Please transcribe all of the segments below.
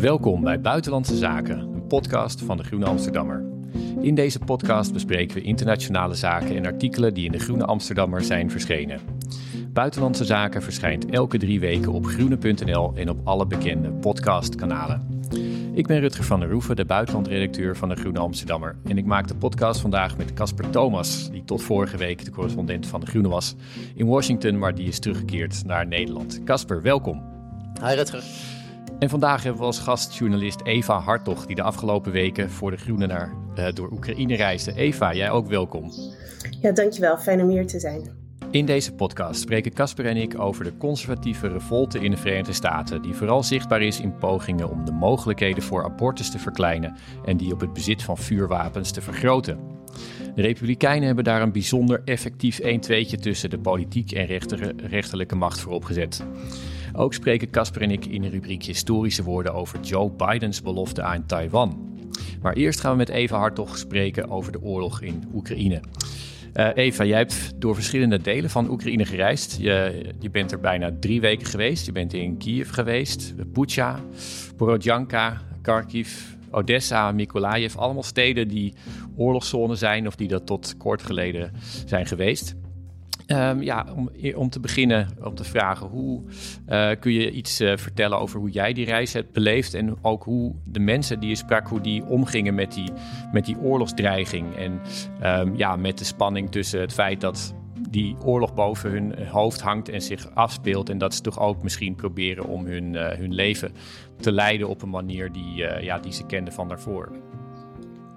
Welkom bij Buitenlandse Zaken, een podcast van de Groene Amsterdammer. In deze podcast bespreken we internationale zaken en artikelen die in de Groene Amsterdammer zijn verschenen. Buitenlandse Zaken verschijnt elke drie weken op groene.nl en op alle bekende podcastkanalen. Ik ben Rutger van der Roeven, de buitenlandredacteur van de Groene Amsterdammer. En ik maak de podcast vandaag met Casper Thomas, die tot vorige week de correspondent van de Groene was in Washington, maar die is teruggekeerd naar Nederland. Casper, welkom. Hi Rutger. En vandaag hebben we als gastjournalist Eva Hartog, die de afgelopen weken voor de Groenen naar, eh, door Oekraïne reisde. Eva, jij ook welkom. Ja, dankjewel. Fijn om hier te zijn. In deze podcast spreken Casper en ik over de conservatieve revolte in de Verenigde Staten, die vooral zichtbaar is in pogingen om de mogelijkheden voor abortus te verkleinen en die op het bezit van vuurwapens te vergroten. De Republikeinen hebben daar een bijzonder effectief 1-2'tje tussen de politiek en rechter- rechterlijke macht voor opgezet. Ook spreken Casper en ik in de rubriek Historische woorden over Joe Bidens belofte aan Taiwan. Maar eerst gaan we met Eva Hartog spreken over de oorlog in Oekraïne. Eh, Eva, jij hebt door verschillende delen van Oekraïne gereisd. Je, bent er bijna drie weken geweest. Je bent in Kiev geweest, Bucha, Borodjanka, Kharkiv, Odessa, Mykolaiv. Allemaal steden die oorlogszones zijn of die dat tot kort geleden zijn geweest. Ehm, ja, om, om te beginnen om te vragen, hoe eh, kun je iets eh, vertellen over hoe jij die reis hebt beleefd en ook hoe de mensen die je sprak, hoe die omgingen met die, met die oorlogsdreiging en ehm, ja, met de spanning tussen het feit dat die oorlog boven hun hoofd hangt en zich afspeelt en dat ze toch ook misschien proberen om hun, eh, hun leven te leiden op een manier die, ja, die ze kenden van daarvoor.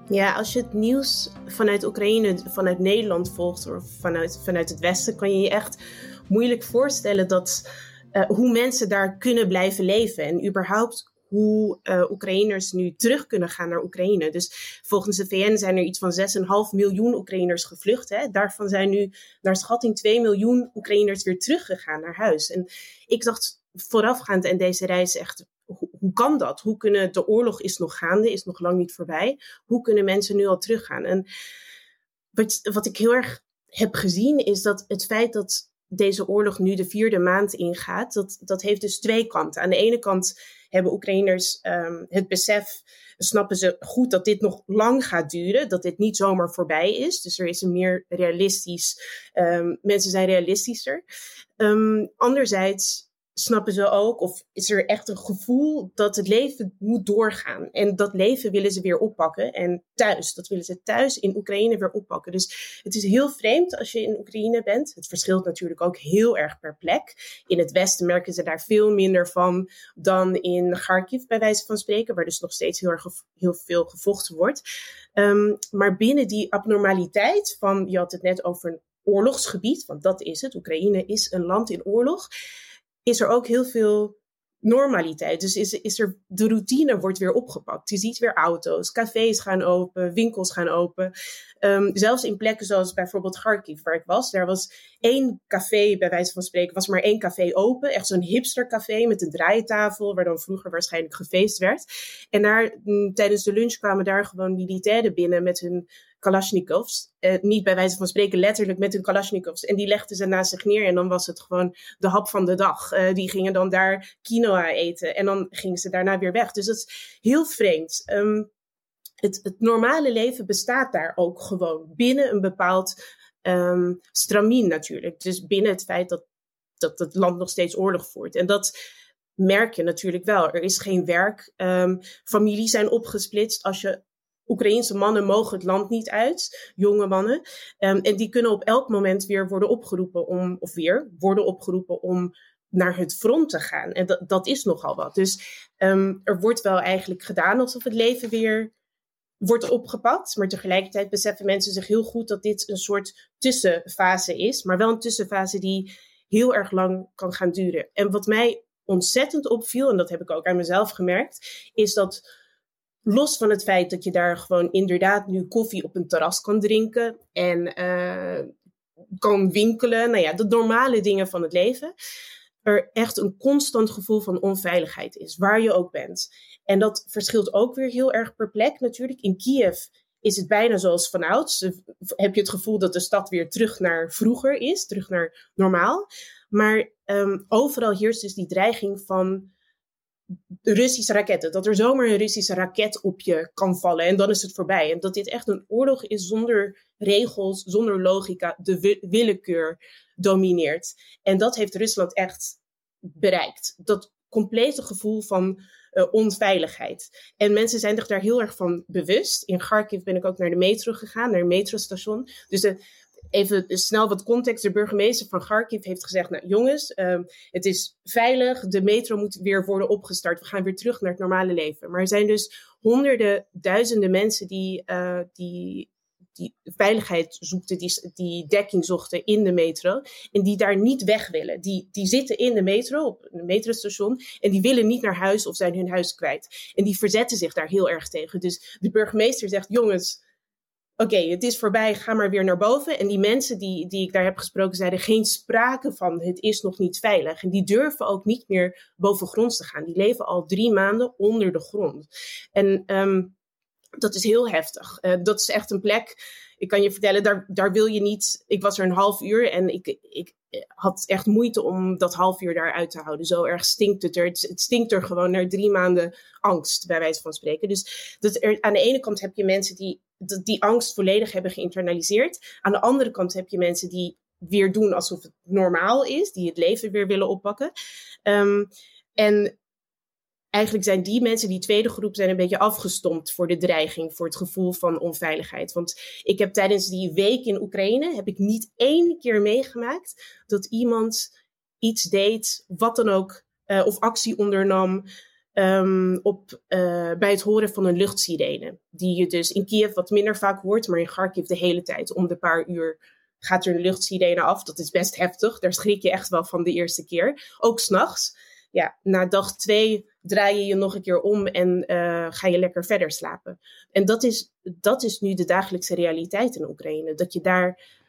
Ja, als je het nieuws vanuit Oekraïne, vanuit Nederland volgt of vanuit, vanuit het Westen, kan je je echt moeilijk voorstellen dat, uh, hoe mensen daar kunnen blijven leven. En überhaupt hoe uh, Oekraïners nu terug kunnen gaan naar Oekraïne. Dus volgens de VN zijn er iets van 6,5 miljoen Oekraïners gevlucht. Hè. Daarvan zijn nu naar schatting 2 miljoen Oekraïners weer teruggegaan naar huis. En ik dacht voorafgaand aan deze reis echt, hoe, kan dat? Hoe kunnen, de oorlog is nog gaande, is nog lang niet voorbij. Hoe kunnen mensen nu al teruggaan? En wat, wat ik heel erg heb gezien is dat het feit dat deze oorlog nu de vierde maand ingaat, dat, dat heeft dus twee kanten. Aan de ene kant hebben Oekraïners um, het besef, snappen ze goed dat dit nog lang gaat duren, dat dit niet zomaar voorbij is. Dus er is een meer realistisch, um, mensen zijn realistischer. Um, anderzijds snappen ze ook, of is er echt een gevoel dat het leven moet doorgaan. En dat leven willen ze weer oppakken. En thuis, dat willen ze thuis in Oekraïne weer oppakken. Dus het is heel vreemd als je in Oekraïne bent. Het verschilt natuurlijk ook heel erg per plek. In het westen merken ze daar veel minder van dan in Kharkiv, bij wijze van spreken, waar dus nog steeds heel, erg heel veel gevochten wordt. Um, maar binnen die abnormaliteit van, je had het net over een oorlogsgebied, want dat is het. Oekraïne is een land in oorlog is er ook heel veel normaliteit. Dus is, is er, de routine wordt weer opgepakt. Je ziet weer auto's, cafés gaan open, winkels gaan open. Um, zelfs in plekken zoals bijvoorbeeld Kharkiv, waar ik was, daar was één café, bij wijze van spreken, was maar één café open. Echt zo'n hipstercafé met een draaitafel, waar dan vroeger waarschijnlijk gefeest werd. En daar, m, tijdens de lunch kwamen daar gewoon militairen binnen met hun Kalashnikovs. Uh, niet bij wijze van spreken letterlijk met hun Kalashnikovs. En die legden ze naast zich neer en dan was het gewoon de hap van de dag. Uh, die gingen dan daar quinoa eten en dan gingen ze daarna weer weg. Dus dat is heel vreemd. Um, het, het normale leven bestaat daar ook gewoon binnen een bepaald um, stramien natuurlijk. Dus binnen het feit dat dat het land nog steeds oorlog voert. En dat merk je natuurlijk wel. Er is geen werk. Um, families zijn opgesplitst. Als je Oekraïense mannen mogen het land niet uit, jonge mannen. Um, en die kunnen op elk moment weer worden opgeroepen om, of weer worden opgeroepen om naar het front te gaan. En dat, dat is nogal wat. Dus um, er wordt wel eigenlijk gedaan alsof het leven weer wordt opgepakt. Maar tegelijkertijd beseffen mensen zich heel goed dat dit een soort tussenfase is. Maar wel een tussenfase die heel erg lang kan gaan duren. En wat mij ontzettend opviel, en dat heb ik ook aan mezelf gemerkt, is dat los van het feit dat je daar gewoon inderdaad nu koffie op een terras kan drinken en uh, kan winkelen, nou ja, de normale dingen van het leven, er echt een constant gevoel van onveiligheid is, waar je ook bent. En dat verschilt ook weer heel erg per plek natuurlijk. In Kiev is het bijna zoals vanouds. Heb je het gevoel dat de stad weer terug naar vroeger is, terug naar normaal. Maar um, overal heerst dus die dreiging van Russische raketten. Dat er zomaar een Russische raket op je kan vallen en dan is het voorbij. En dat dit echt een oorlog is zonder regels, zonder logica, de willekeur domineert. En dat heeft Rusland echt bereikt. Dat complete gevoel van uh, onveiligheid. En mensen zijn zich daar heel erg van bewust. In Kharkiv ben ik ook naar de metro gegaan, naar een metrostation. Dus de, even snel wat context. De burgemeester van Kharkiv heeft gezegd: Nou, jongens, um, het is veilig. De metro moet weer worden opgestart. We gaan weer terug naar het normale leven. Maar er zijn dus honderden, duizenden mensen die, uh, die, die veiligheid zochten, die, die dekking zochten in de metro. En die daar niet weg willen. Die, die zitten in de metro, op een metrostation. En die willen niet naar huis of zijn hun huis kwijt. En die verzetten zich daar heel erg tegen. Dus de burgemeester zegt: Jongens oké, het is voorbij, ga maar weer naar boven. En die mensen die, die ik daar heb gesproken zeiden geen sprake van, het is nog niet veilig. En die durven ook niet meer bovengronds te gaan. Die leven al drie maanden onder de grond. En um, dat is heel heftig. Uh, dat is echt een plek, ik kan je vertellen, daar, daar wil je niet. Ik was er een half uur en ik, ik had echt moeite om dat half uur daar uit te houden. Zo erg stinkt het er. Het, stinkt er gewoon naar drie maanden angst, bij wijze van spreken. Dus dat er, aan de ene kant heb je mensen die die angst volledig hebben geïnternaliseerd. Aan de andere kant heb je mensen die weer doen alsof het normaal is, die het leven weer willen oppakken. Um, en eigenlijk zijn die mensen, die tweede groep, zijn een beetje afgestompt voor de dreiging, voor het gevoel van onveiligheid. Want ik heb tijdens die week in Oekraïne, heb ik niet één keer meegemaakt dat iemand iets deed, wat dan ook, uh, of actie ondernam, um, op, uh, bij het horen van een luchtsirene. Die je dus in Kiev wat minder vaak hoort, maar in Kharkiv de hele tijd. Om de paar uur gaat er een luchtsirene af. Dat is best heftig. Daar schrik je echt wel van de eerste keer. Ook s'nachts. Ja, na dag twee draai je je nog een keer om en uh, ga je lekker verder slapen. En dat is, dat is nu de dagelijkse realiteit in Oekraïne. Dat je daar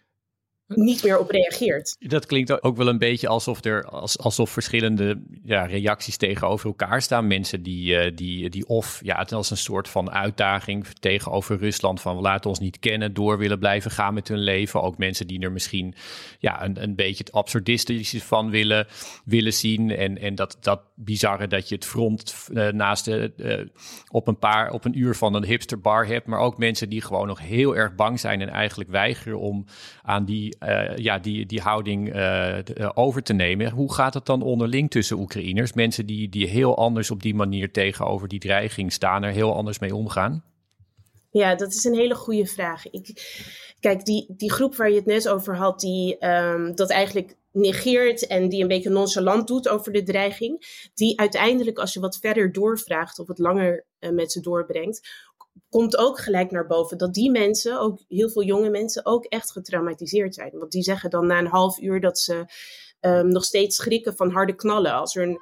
niet meer op reageert. Dat klinkt ook wel een beetje alsof er alsof verschillende ja, reacties tegenover elkaar staan. Mensen die, uh, die, die of ja, het als een soort van uitdaging tegenover Rusland van we laten ons niet kennen, door willen blijven gaan met hun leven. Ook mensen die er misschien ja, een, een beetje het absurdistische van willen, willen zien. En, en dat, dat bizarre dat je het front uh, naast de, uh, op een paar op een uur van een hipsterbar hebt. Maar ook mensen die gewoon nog heel erg bang zijn en eigenlijk weigeren om aan die uh, ja, die, die houding uh, over te nemen. Hoe gaat het dan onderling tussen Oekraïners? Mensen die, die heel anders op die manier tegenover die dreiging staan, er heel anders mee omgaan? Ja, dat is een hele goede vraag. Ik, kijk, die, die groep waar je het net over had, die um, dat eigenlijk negeert en die een beetje nonchalant doet over de dreiging, die uiteindelijk, als je wat verder doorvraagt of het langer met ze doorbrengt, komt ook gelijk naar boven dat die mensen, ook heel veel jonge mensen, ook echt getraumatiseerd zijn. Want die zeggen dan na een half uur dat ze um, nog steeds schrikken van harde knallen. Als er een,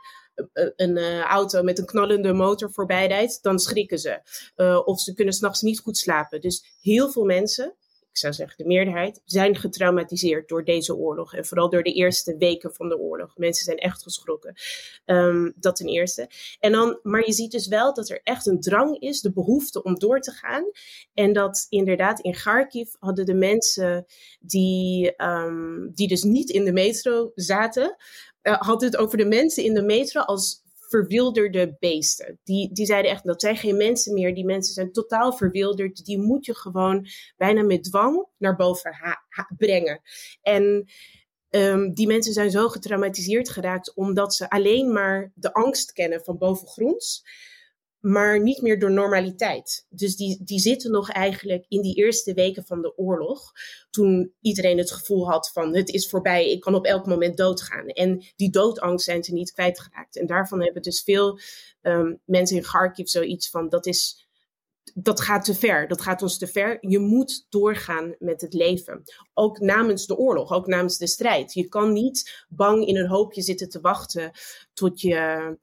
een, een uh, auto met een knallende motor voorbij rijdt, dan schrikken ze. Of ze kunnen s'nachts niet goed slapen. Dus heel veel mensen ik zou zeggen de meerderheid, zijn getraumatiseerd door deze oorlog. En vooral door de eerste weken van de oorlog. Mensen zijn echt geschrokken. Um, dat ten eerste. En dan, maar je ziet dus wel dat er echt een drang is, de behoefte om door te gaan. En dat inderdaad in Kharkiv hadden de mensen die, um, die dus niet in de metro zaten, uh, hadden het over de mensen in de metro als verwilderde beesten. Die, die zeiden echt, dat zijn geen mensen meer. Die mensen zijn totaal verwilderd. Die moet je gewoon bijna met dwang naar boven brengen. En Um, die mensen zijn zo getraumatiseerd geraakt omdat ze alleen maar de angst kennen van bovengrond, maar niet meer door normaliteit. Dus die, die zitten nog eigenlijk in die eerste weken van de oorlog, toen iedereen het gevoel had van het is voorbij, ik kan op elk moment doodgaan. En die doodangst zijn ze niet kwijtgeraakt. En daarvan hebben dus veel um, mensen in Kharkiv zoiets van dat is dat gaat te ver. Dat gaat ons te ver. Je moet doorgaan met het leven. Ook namens de oorlog, ook namens de strijd. Je kan niet bang in een hoopje zitten te wachten tot je,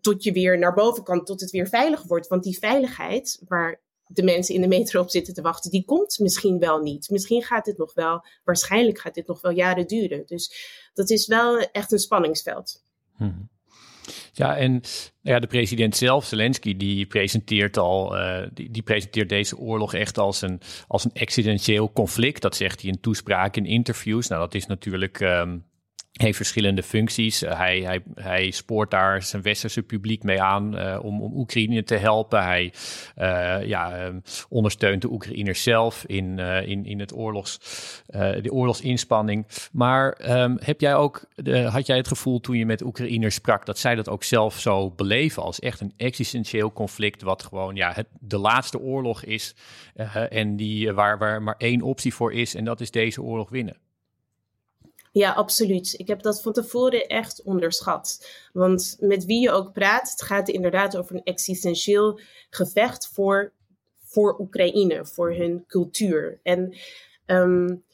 tot je weer naar boven kan, tot het weer veilig wordt. Want die veiligheid waar de mensen in de metro op zitten te wachten, die komt misschien wel niet. Misschien gaat dit nog wel, waarschijnlijk gaat dit nog wel jaren duren. Dus dat is wel echt een spanningsveld. Hmm. Ja, en nou ja, de president zelf, Zelensky, die presenteert al, uh, die, die, presenteert deze oorlog echt als een, als een existentieel conflict. Dat zegt hij in toespraken, in interviews. Nou, dat is natuurlijk um, heeft verschillende functies. Uh, hij, hij, hij spoort daar zijn westerse publiek mee aan uh, om, om Oekraïne te helpen. Hij uh, ja, um, ondersteunt de Oekraïners zelf in, in, in het oorlogs, de oorlogsinspanning. Maar um, heb jij ook, had jij het gevoel toen je met Oekraïners sprak dat zij dat ook zelf zo beleven als echt een existentieel conflict, wat gewoon ja, het, de laatste oorlog is en die, waar, waar maar één optie voor is en dat is deze oorlog winnen? Ja, absoluut. Ik heb dat van tevoren echt onderschat. Want met wie je ook praat, het gaat inderdaad over een existentieel gevecht voor, voor Oekraïne, voor hun cultuur. En um,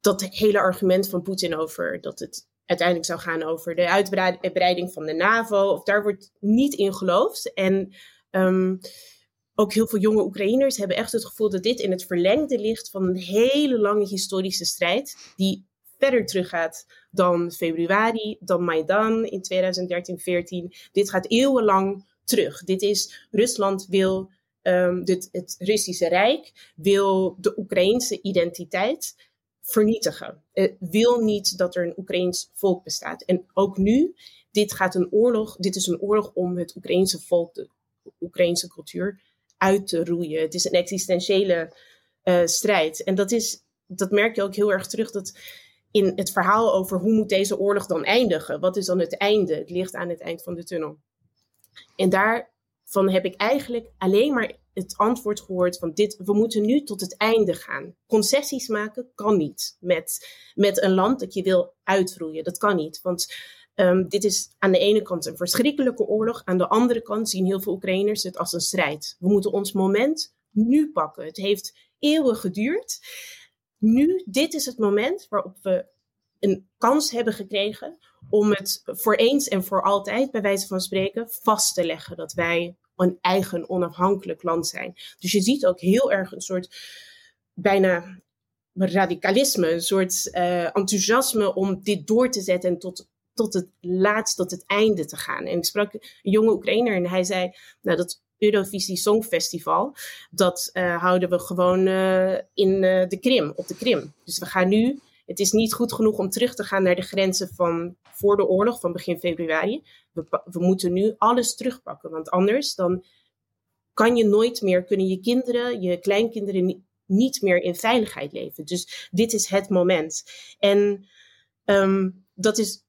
dat hele argument van Poetin over dat het uiteindelijk zou gaan over de uitbreiding van de NAVO, of daar wordt niet in geloofd. En um, ook heel veel jonge Oekraïners hebben echt het gevoel dat dit in het verlengde ligt van een hele lange historische strijd, die verder teruggaat dan februari, dan Maidan in 2013-14. Dit gaat eeuwenlang terug. Dit is Rusland wil um, dit, het Russische Rijk wil de Oekraïnse identiteit vernietigen. Het wil niet dat er een Oekraïns volk bestaat. En ook nu, dit gaat een oorlog. Dit is een oorlog om het Oekraïnse volk, de Oekraïnse cultuur uit te roeien. Het is een existentiële uh, strijd. En dat is, dat merk je ook heel erg terug. Dat in het verhaal over hoe moet deze oorlog dan eindigen? Wat is dan het einde? Het licht aan het eind van de tunnel. En daarvan heb ik eigenlijk alleen maar het antwoord gehoord van dit, we moeten nu tot het einde gaan. Concessies maken kan niet met, met een land dat je wil uitroeien. Dat kan niet, want um, dit is aan de ene kant een verschrikkelijke oorlog. Aan de andere kant zien heel veel Oekraïners het als een strijd. We moeten ons moment nu pakken. Het heeft eeuwen geduurd nu, dit is het moment waarop we een kans hebben gekregen om het voor eens en voor altijd, bij wijze van spreken, vast te leggen dat wij een eigen onafhankelijk land zijn. Dus je ziet ook heel erg een soort bijna radicalisme, een soort uh, enthousiasme om dit door te zetten en tot, tot het laatst, tot het einde te gaan. En ik sprak een jonge Oekraïner en hij zei, nou dat Eurovisie Songfestival. Dat uh, houden we gewoon uh, in uh, de Krim, op de Krim. Dus we gaan nu. Het is niet goed genoeg om terug te gaan naar de grenzen van voor de oorlog, van begin februari. We, we moeten nu alles terugpakken. Want anders dan kan je nooit meer, kunnen je kinderen, je kleinkinderen niet meer in veiligheid leven. Dus dit is het moment. En um, dat is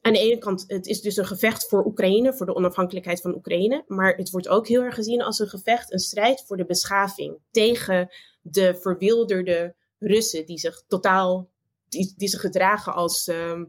aan de ene kant, het is dus een gevecht voor Oekraïne, voor de onafhankelijkheid van Oekraïne. Maar het wordt ook heel erg gezien als een gevecht, een strijd voor de beschaving. Tegen de verwilderde Russen die zich totaal, die, zich gedragen als, uh,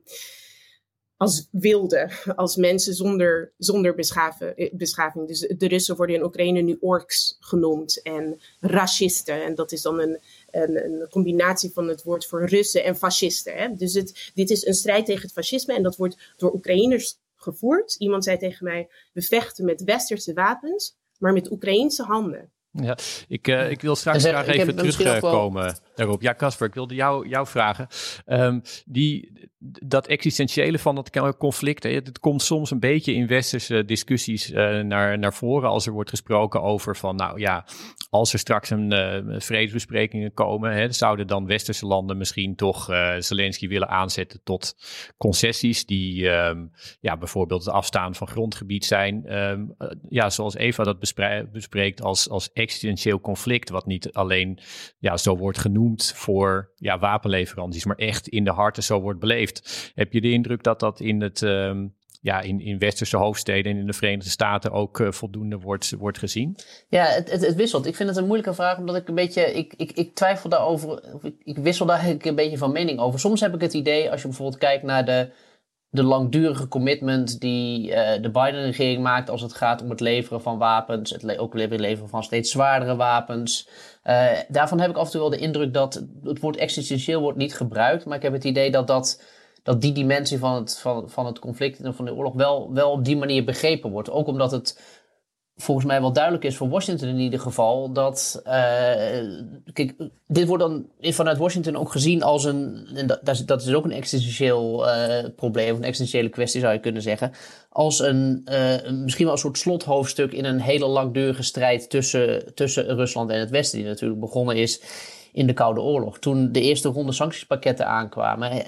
als wilde, als mensen zonder, zonder eh, beschaving. Dus de Russen worden in Oekraïne nu orks genoemd en racisten. En dat is dan een een, een, combinatie van het woord voor Russen en fascisten. Hè? Dus het, dit is een strijd tegen het fascisme en dat wordt door Oekraïners gevoerd. Iemand zei tegen mij: we vechten met westerse wapens, maar met Oekraïense handen. Ja, ik, uh, ik wil straks graag even terugkomen wel... daarop. Ja, Casper, ik wilde jou, jou vragen. Um, die, dat existentiële van dat conflict, het komt soms een beetje in westerse discussies uh, naar, naar voren als er wordt gesproken over van, nou ja, als er straks een uh, vredesbesprekingen komen, hè, zouden dan westerse landen misschien toch uh, Zelensky willen aanzetten tot concessies die um, ja, bijvoorbeeld het afstaan van grondgebied zijn. Um, ja, zoals Eva dat bespreekt als, als existentieel conflict, wat niet alleen ja, zo wordt genoemd voor ja, wapenleveranties, maar echt in de harten zo wordt beleefd. Heb je de indruk dat dat in het um, ja, in, in westerse hoofdsteden en in de Verenigde Staten ook uh, voldoende wordt, wordt gezien? Ja, het, het, wisselt. Ik vind het een moeilijke vraag, omdat ik een beetje, ik, ik, ik twijfel daarover, ik, ik wissel daar eigenlijk een beetje van mening over. Soms heb ik het idee, als je bijvoorbeeld kijkt naar de, de langdurige commitment die uh, de Biden-regering maakt als het gaat om het leveren van wapens, het ook leveren van steeds zwaardere wapens. Uh, daarvan heb ik af en toe wel de indruk dat het woord existentieel wordt niet gebruikt, maar ik heb het idee dat dat dat die dimensie van het, van, van het conflict en van de oorlog wel, wel op die manier begrepen wordt. Ook omdat het volgens mij wel duidelijk is voor Washington in ieder geval dat. Uh, kijk, dit wordt dan vanuit Washington ook gezien als een. En dat, dat is ook een existentieel uh, probleem, een existentiële kwestie zou je kunnen zeggen. Als een. Uh, misschien wel een soort slothoofdstuk in een hele langdurige strijd tussen, tussen Rusland en het Westen, die natuurlijk begonnen is in de Koude Oorlog. Toen de eerste ronde sanctiespakketten aankwamen, uh,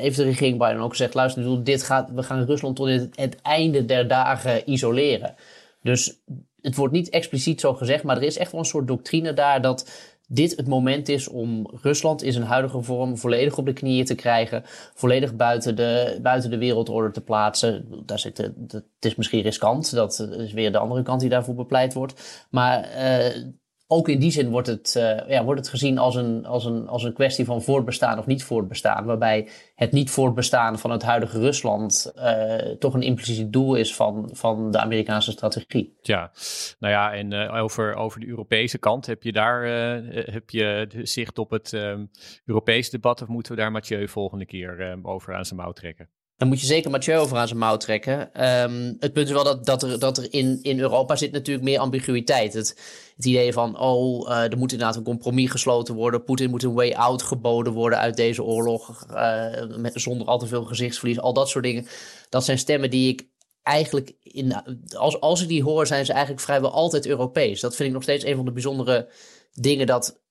heeft de regering Biden ook gezegd: luister, dit gaat, we gaan Rusland tot het, einde der dagen isoleren. Dus het wordt niet expliciet zo gezegd, maar er is echt wel een soort doctrine daar dat dit het moment is om Rusland in zijn huidige vorm volledig op de knieën te krijgen, volledig buiten de, buiten de wereldorde te plaatsen. Daar zit het is misschien riskant, dat is weer de andere kant die daarvoor bepleit wordt. Maar uh, ook in die zin wordt het, uh, ja, wordt het gezien als een, als, een, als een kwestie van voortbestaan of niet voortbestaan. Waarbij het niet voortbestaan van het huidige Rusland uh, toch een impliciet doel is van, van de Amerikaanse strategie. Ja, nou ja, en uh, over, over de Europese kant heb je daar heb je zicht op het um, Europese debat of moeten we daar Mathieu volgende keer um, over aan zijn mouw trekken? Dan moet je zeker Mathieu over aan zijn mouw trekken. Um, het punt is wel dat, dat er, dat er in, in Europa zit natuurlijk meer ambiguïteit. Het, idee van, oh, uh, er moet inderdaad een compromis gesloten worden. Poetin moet een way out geboden worden uit deze oorlog. Uh, met, zonder al te veel gezichtsverlies. Al dat soort dingen. Dat zijn stemmen die ik eigenlijk, in, als, als ik die hoor, zijn ze eigenlijk vrijwel altijd Europees. Dat vind ik nog steeds een van de bijzondere dingen dat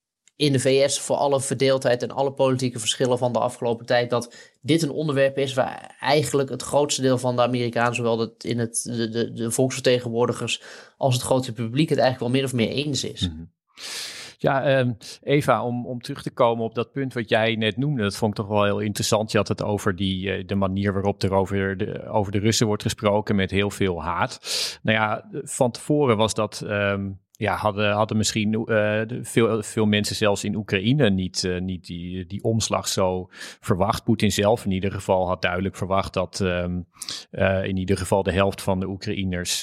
in de VS voor alle verdeeldheid en alle politieke verschillen van de afgelopen tijd, dat dit een onderwerp is waar eigenlijk het grootste deel van de Amerikanen, zowel het, in het, de, de, de volksvertegenwoordigers als het grote publiek, het eigenlijk wel min of meer eens is. -hmm. Ja, um, Eva, om, om terug te komen op dat punt wat jij net noemde, dat vond ik toch wel heel interessant. Je had het over die, uh, de manier waarop er over de, over de Russen wordt gesproken met heel veel haat. Nou ja, van tevoren was dat um, ja, hadden, hadden misschien uh, veel, veel mensen zelfs in Oekraïne niet, uh, niet die, die omslag zo verwacht. Poetin zelf in ieder geval had duidelijk verwacht dat um, uh, in ieder geval de helft van de Oekraïners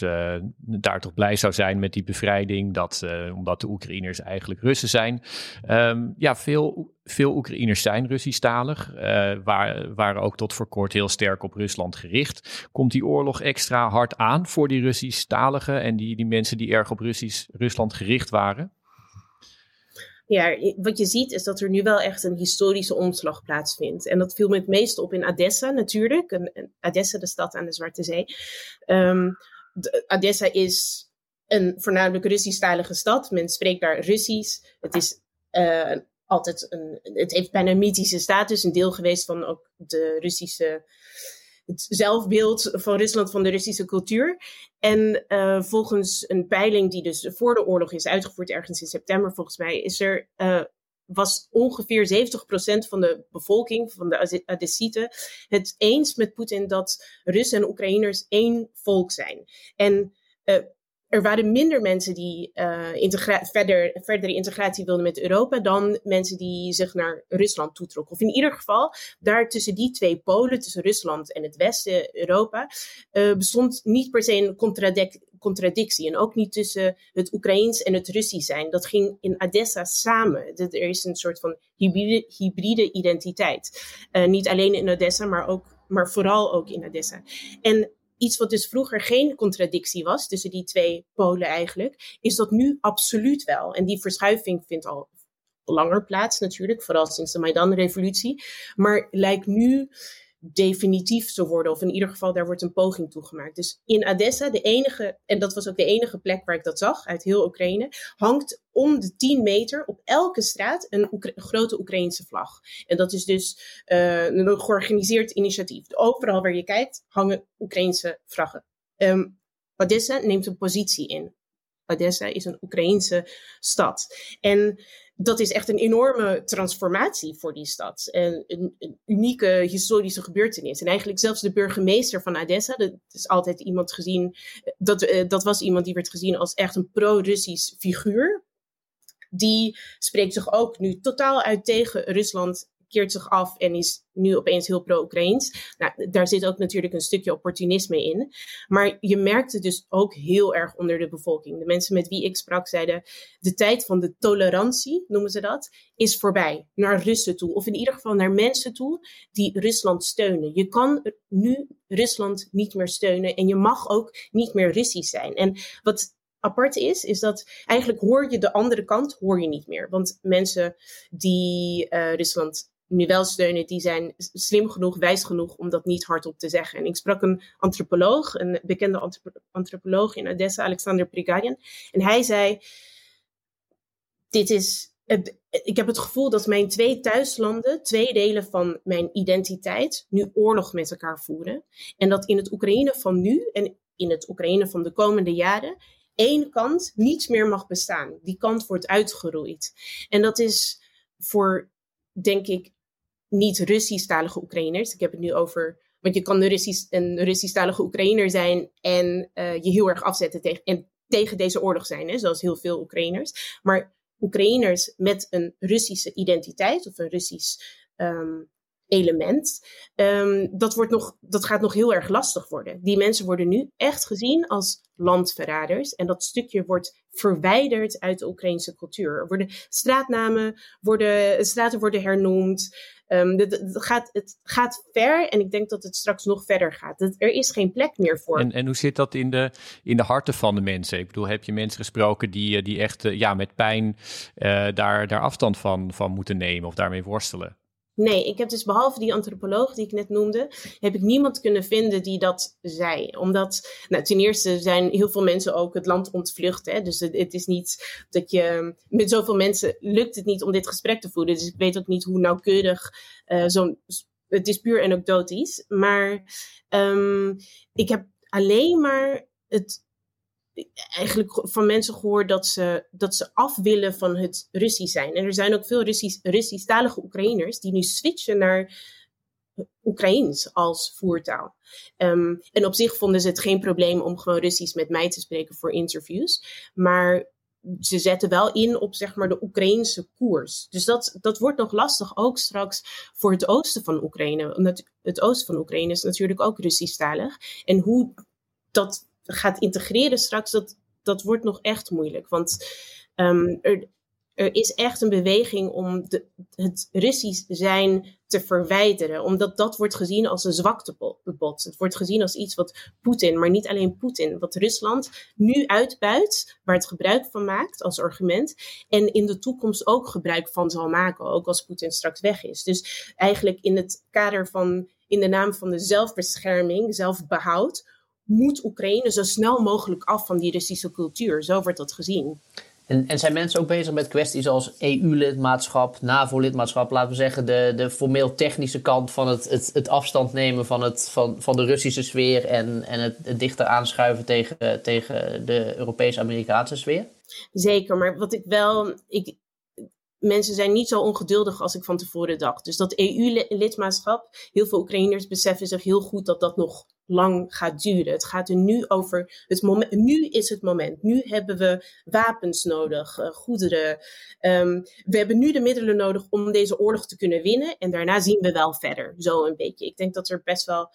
daar toch blij zou zijn met die bevrijding. Dat, omdat de Oekraïners eigenlijk Russen zijn. Um, ja, veel veel Oekraïners zijn Russisch-talig, uh, waar, waren ook tot voor kort heel sterk op Rusland gericht. Komt die oorlog extra hard aan voor die Russisch-taligen en die, die mensen die erg op Russisch, Rusland gericht waren? Ja, wat je ziet is dat er nu wel echt een historische omslag plaatsvindt. En dat viel me het meest op in Odessa natuurlijk. Een, Odessa, de stad aan de Zwarte Zee. De, Odessa is een voornamelijk Russisch-talige stad. Men spreekt daar Russisch. Het is uh, altijd een, het heeft bijna een mythische status, een deel geweest van ook de Russische, het zelfbeeld van Rusland, van de Russische cultuur. En uh, volgens een peiling die dus voor de oorlog is uitgevoerd, ergens in september volgens mij, is er, uh, was ongeveer 70% van de bevolking, van de Adessieten, het eens met Poetin dat Russen en Oekraïners één volk zijn. En uh, er waren minder mensen die uh, integra verder, verdere integratie wilden met Europa dan mensen die zich naar Rusland toetrokken. Of in ieder geval, daar tussen die twee polen, tussen Rusland en het Westen, Europa, uh, bestond niet per se een contradic contradictie. En ook niet tussen het Oekraïens en het Russisch zijn. Dat ging in Odessa samen. Er is een soort van hybride, hybride identiteit. Uh, niet alleen in Odessa, maar, ook, maar vooral ook in Odessa. En iets wat dus vroeger geen contradictie was tussen die twee polen eigenlijk, is dat nu absoluut wel. En die verschuiving vindt al langer plaats natuurlijk, vooral sinds de Maidan-revolutie. Maar lijkt nu definitief zou worden. Of in ieder geval, daar wordt een poging toegemaakt. Dus in Odessa, de enige, en dat was ook de enige plek waar ik dat zag uit heel Oekraïne, hangt om de 10 meter op elke straat een, grote Oekraïnse vlag. En dat is dus uh, een georganiseerd initiatief. Overal waar je kijkt, hangen Oekraïnse vlaggen. Um, Odessa neemt een positie in. Odessa is een Oekraïnse stad. En dat is echt een enorme transformatie voor die stad. En een, een, unieke historische gebeurtenis. En eigenlijk zelfs de burgemeester van Odessa, dat is altijd iemand gezien, dat, eh, dat was iemand die werd gezien als echt een pro-Russisch figuur. Die spreekt zich ook nu totaal uit tegen Rusland keert zich af en is nu opeens heel pro-Oekraïns. Nou, daar zit ook natuurlijk een stukje opportunisme in. Maar je merkt het dus ook heel erg onder de bevolking. De mensen met wie ik sprak zeiden, de tijd van de tolerantie, noemen ze dat, is voorbij. Naar Russen toe, of in ieder geval naar mensen toe die Rusland steunen. Je kan nu Rusland niet meer steunen en je mag ook niet meer Russisch zijn. En wat apart is, is dat eigenlijk hoor je de andere kant hoor je niet meer. Want mensen die uh, Rusland nu wel steunen, die zijn slim genoeg, wijs genoeg om dat niet hardop te zeggen. En ik sprak een antropoloog, een bekende antropoloog in Odessa, Alexander Prigarian. En hij zei: Dit is. Ik heb het gevoel dat mijn twee thuislanden, twee delen van mijn identiteit, nu oorlog met elkaar voeren. En dat in het Oekraïne van nu en in het Oekraïne van de komende jaren één kant niets meer mag bestaan. Die kant wordt uitgeroeid. En dat is voor, denk ik, niet Russisch-talige Oekraïners. Ik heb het nu over. Want je kan een, Russisch, een Russisch-talige Oekraïner zijn en uh, je heel erg afzetten tegen, en tegen deze oorlog zijn, hè, zoals heel veel Oekraïners. Maar Oekraïners met een Russische identiteit of een Russisch um, element, um, dat, wordt nog, dat gaat nog heel erg lastig worden. Die mensen worden nu echt gezien als landverraders. En dat stukje wordt verwijderd uit de Oekraïnse cultuur. Er worden straatnamen, worden, straten worden hernoemd. Het, het, gaat, het gaat ver en ik denk dat het straks nog verder gaat. er is geen plek meer voor. En, en hoe zit dat in de, in de harten van de mensen? Ik bedoel, heb je mensen gesproken die, eh, die echt uh, ja, met pijn uh, daar, daar afstand van, van moeten nemen of daarmee worstelen? Nee, ik heb dus behalve die antropoloog die ik net noemde, heb ik niemand kunnen vinden die dat zei. Omdat, nou, ten eerste zijn heel veel mensen ook het land ontvlucht. Hè? Dus het, is niet dat je, met zoveel mensen lukt het niet om dit gesprek te voeren. Dus ik weet ook niet hoe nauwkeurig uh, zo'n, het is puur anekdotisch. Maar um, ik heb alleen maar het eigenlijk van mensen gehoord dat ze, dat ze af willen van het Russisch zijn. En er zijn ook veel Russisch, Russisch-talige Oekraïners die nu switchen naar Oekraïens als voertaal. Um, en op zich vonden ze het geen probleem om gewoon Russisch met mij te spreken voor interviews. Maar ze zetten wel in op zeg maar de Oekraïnse koers. Dus dat, dat wordt nog lastig, ook straks voor het oosten van Oekraïne. Omdat het oosten van Oekraïne is natuurlijk ook Russisch-talig. En hoe dat gaat integreren straks, dat, dat wordt nog echt moeilijk. Want um, er, er is echt een beweging om de, het Russisch zijn te verwijderen. Omdat dat wordt gezien als een zwaktebod. Het wordt gezien als iets wat Poetin, maar niet alleen Poetin, wat Rusland nu uitbuit, waar het gebruik van maakt als argument. En in de toekomst ook gebruik van zal maken, ook als Poetin straks weg is. Dus eigenlijk in het kader van, in de naam van de zelfbescherming, zelfbehoud, moet Oekraïne zo snel mogelijk af van die Russische cultuur. Zo wordt dat gezien. En, en zijn mensen ook bezig met kwesties als EU-lidmaatschap, NAVO-lidmaatschap, laten we zeggen, de, de formeel technische kant van het, het, het afstand nemen van, het, van, van de Russische sfeer en, en het, het dichter aanschuiven tegen, tegen de Europees-Amerikaanse sfeer? Zeker, maar wat ik wel. Ik, mensen zijn niet zo ongeduldig als ik van tevoren dacht. Dus dat EU-lidmaatschap, heel veel Oekraïners beseffen zich heel goed dat dat nog lang gaat duren. Het gaat er nu over het moment. Nu is het moment. Nu hebben we wapens nodig, uh, goederen. Um, we hebben nu de middelen nodig om deze oorlog te kunnen winnen. En daarna zien we wel verder. Zo een beetje. Ik denk dat er best wel,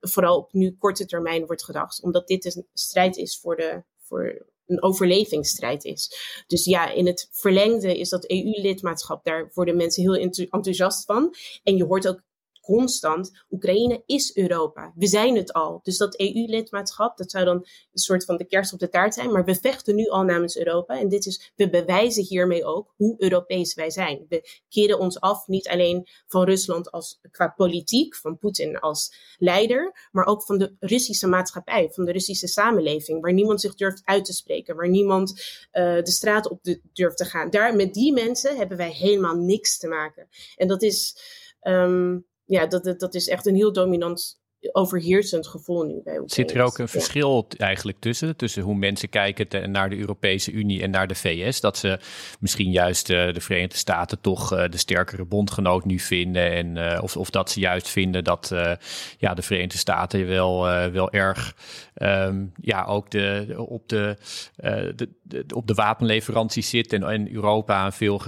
vooral op nu korte termijn, wordt gedacht. Omdat dit een strijd is voor de. Voor, een overlevingsstrijd is. Dus ja, in het verlengde is dat EU-lidmaatschap, daar worden mensen heel enthousiast van. En je hoort ook constant, Oekraïne is Europa. We zijn het al. Dus dat EU-lidmaatschap, dat zou dan een soort van de kerst op de taart zijn. Maar we vechten nu al namens Europa. En dit is, we bewijzen hiermee ook hoe Europees wij zijn. We keren ons af niet alleen van Rusland als, qua politiek, van Poetin als leider, maar ook van de Russische maatschappij, van de Russische samenleving, waar niemand zich durft uit te spreken, waar niemand uh, de straat op durft te gaan. Daar, met die mensen hebben wij helemaal niks te maken. En dat is, um, ja, dat, dat is echt een heel dominant overheersend gevoel nu bij Zit er ook een verschil eigenlijk tussen? Tussen hoe mensen kijken naar de Europese Unie en naar de VS? Dat ze misschien juist uh, de Verenigde Staten toch uh, de sterkere bondgenoot nu vinden. En, uh, of, of dat ze juist vinden dat ja, de Verenigde Staten wel, wel erg um, ja, ook de, op, de, de, de, op de wapenleveranties zit. En, en Europa een veel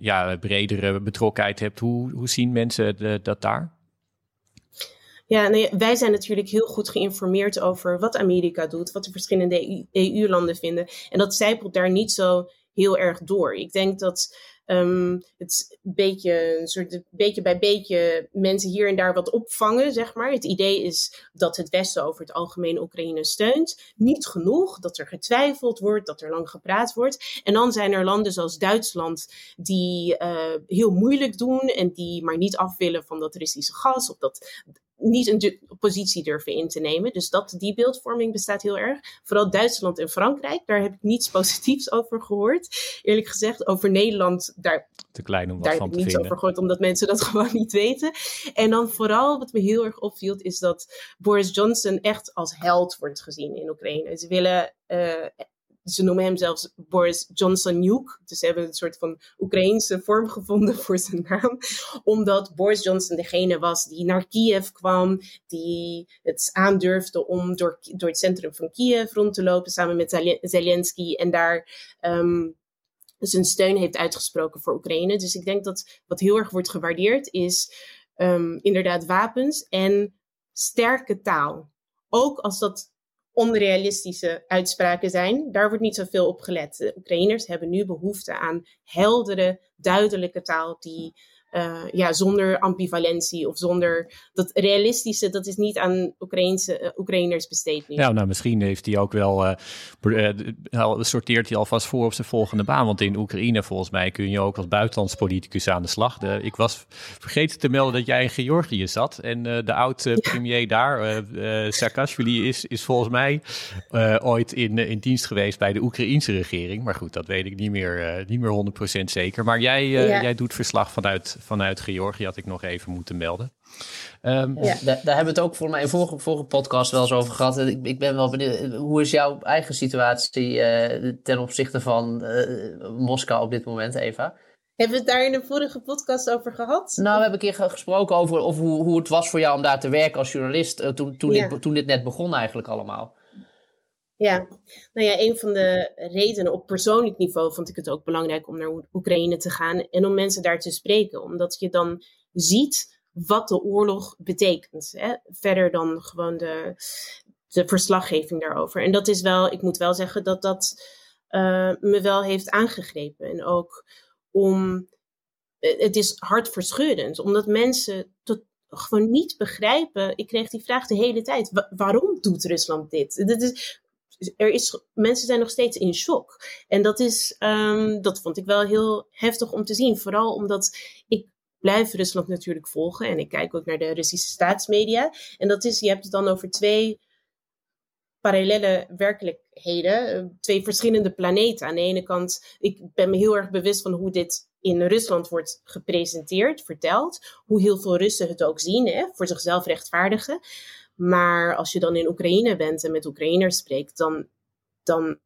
ja, bredere betrokkenheid hebt. Hoe, hoe zien mensen de, dat daar? Ja, nee, wij zijn natuurlijk heel goed geïnformeerd over wat Amerika doet, wat de verschillende EU-landen vinden. En dat zijpelt daar niet zo heel erg door. Ik denk dat um, het beetje, een soort beetje bij beetje mensen hier en daar wat opvangen, zeg maar. Het idee is dat het Westen over het algemeen Oekraïne steunt. Niet genoeg, dat er getwijfeld wordt, dat er lang gepraat wordt. En dan zijn er landen zoals Duitsland die uh, heel moeilijk doen en die maar niet af willen van dat Russische gas of dat niet een positie durven in te nemen. Dus dat, die beeldvorming bestaat heel erg. Vooral Duitsland en Frankrijk, daar heb ik niets positiefs over gehoord. Eerlijk gezegd, over Nederland, daar, te klein om wat daar van heb ik niets over gehoord, omdat mensen dat gewoon niet weten. En dan vooral, wat me heel erg opviel, is dat Boris Johnson echt als held wordt gezien in Oekraïne. Ze willen uh, ze noemen hem zelfs Boris Johnson Nuke. Dus ze hebben een soort van Oekraïense vorm gevonden voor zijn naam. Omdat Boris Johnson degene was die naar Kiev kwam. Die het aandurfde om door, door het centrum van Kiev rond te lopen samen met Zelensky. En daar um, zijn steun heeft uitgesproken voor Oekraïne. Dus ik denk dat wat heel erg wordt gewaardeerd is um, inderdaad wapens en sterke taal. Ook als dat onrealistische uitspraken zijn. Daar wordt niet zoveel op gelet. De Oekraïners hebben nu behoefte aan heldere, duidelijke taal die uh, ja, zonder ambivalentie of zonder dat realistische, dat is niet aan Oekraïnse, uh, Oekraïners besteed. Nu. Ja, nou misschien heeft hij ook wel, uh, sorteert hij alvast voor op zijn volgende baan. Want in Oekraïne volgens mij kun je ook als buitenlands politicus aan de slag. De, ik was vergeten te melden dat jij in Georgië zat. En de oud-premier daar, Saakashvili, is, is volgens mij ooit in, in dienst geweest bij de Oekraïense regering. Maar goed, dat weet ik niet meer, niet meer 100% zeker. Maar jij, ja. jij doet verslag vanuit vanuit Georgië, had ik nog even moeten melden. Um, ja, daar, daar, hebben we het ook voor mij in vorige, vorige podcast wel eens over gehad. Ik, ik ben wel benieuwd, hoe is jouw eigen situatie uh, ten opzichte van uh, Moskou op dit moment, Eva? Hebben we het daar in de vorige podcast over gehad? Nou, we hebben een keer gesproken over, over hoe, hoe het was voor jou om daar te werken als journalist. Uh, toen, toen, ja. dit, toen dit net begon eigenlijk allemaal. Ja, nou ja, een van de redenen op persoonlijk niveau vond ik het ook belangrijk om naar Oekraïne te gaan en om mensen daar te spreken. Omdat je dan ziet wat de oorlog betekent. Hè? Verder dan gewoon de, de verslaggeving daarover. En dat is wel, ik moet wel zeggen dat dat uh, me wel heeft aangegrepen. En ook om, het is hartverscheurend, omdat mensen tot, gewoon niet begrijpen. Ik kreeg die vraag de hele tijd. waarom doet Rusland dit? Dit is er is, mensen zijn nog steeds in shock. En dat, is, um, dat vond ik wel heel heftig om te zien. Vooral omdat ik blijf Rusland natuurlijk volgen. En ik kijk ook naar de Russische staatsmedia. En dat is, je hebt het dan over twee parallele werkelijkheden. Twee verschillende planeten. Aan de ene kant, ik ben me heel erg bewust van hoe dit in Rusland wordt gepresenteerd, verteld. Hoe heel veel Russen het ook zien, hè, voor zichzelf rechtvaardigen. Maar als je dan in Oekraïne bent en met Oekraïners spreekt, dan, dan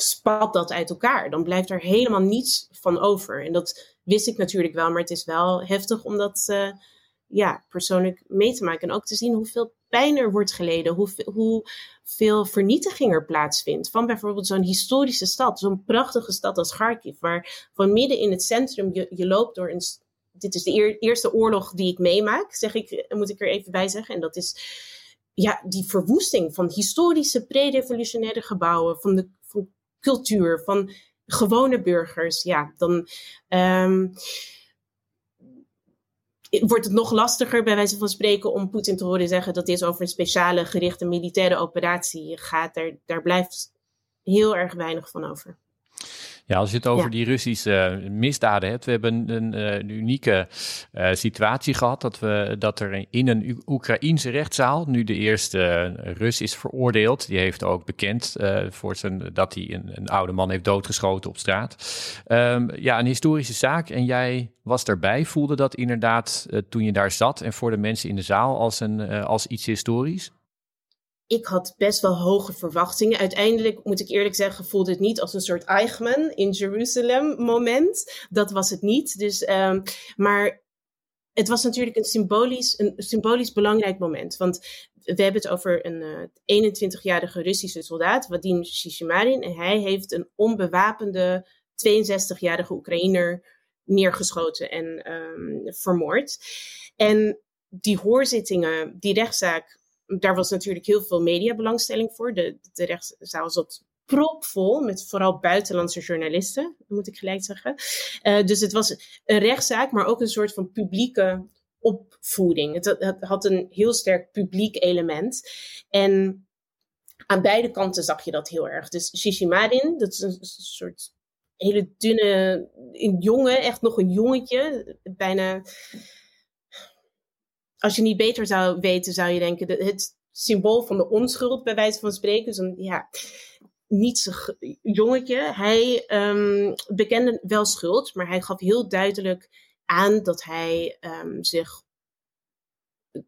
spat dat uit elkaar. Dan blijft er helemaal niets van over. En dat wist ik natuurlijk wel, maar het is wel heftig om dat uh, ja, persoonlijk mee te maken. En ook te zien hoeveel pijn er wordt geleden, hoeveel, hoeveel vernietiging er plaatsvindt. Van bijvoorbeeld zo'n historische stad, zo'n prachtige stad als Kharkiv, waar van midden in het centrum je, je loopt door een dit is de eerste oorlog die ik meemaak, zeg ik, moet ik er even bij zeggen. En dat is ja, die verwoesting van historische pre-revolutionaire gebouwen, van de van cultuur, van gewone burgers. Ja, dan. Um, wordt het nog lastiger, bij wijze van spreken, om Poetin te horen zeggen dat dit over een speciale gerichte militaire operatie gaat. Daar, daar blijft heel erg weinig van over. Ja, als je het over die Russische misdaden hebt. We hebben een, een unieke uh, situatie gehad. Dat, we, dat er in een Oekraïense rechtszaal nu de eerste Rus is veroordeeld. Die heeft ook bekend uh, voor zijn, dat hij een, een, oude man heeft doodgeschoten op straat. Um, ja, een historische zaak. En jij was daarbij. Voelde dat inderdaad uh, toen je daar zat en voor de mensen in de zaal als, een, als iets historisch? Ik had best wel hoge verwachtingen. Uiteindelijk, moet ik eerlijk zeggen, voelde het niet als een soort Eichmann in Jeruzalem moment. Dat was het niet. Dus, um, maar het was natuurlijk een symbolisch, een symbolisch belangrijk moment. Want we hebben het over een uh, eh, 21-jarige Russische soldaat, Vadim Shishimarin. En hij heeft een onbewapende 62-jarige Oekraïner neergeschoten en um, vermoord. En die hoorzittingen, die rechtszaak daar was natuurlijk heel veel mediabelangstelling voor. De, de rechtszaal zat propvol met vooral buitenlandse journalisten, moet ik gelijk zeggen. Uh, dus het was een rechtszaak, maar ook een soort van publieke opvoeding. Het, het, had een heel sterk publiek element. En aan beide kanten zag je dat heel erg. Dus Shishimarin, dat is een soort hele dunne, een jongen, echt nog een jongetje, bijna als je niet beter zou weten, zou je denken, dat het symbool van de onschuld, bij wijze van spreken. Zo'n, ja, niet jongetje. Hij um, bekende wel schuld, maar hij gaf heel duidelijk aan dat hij um, zich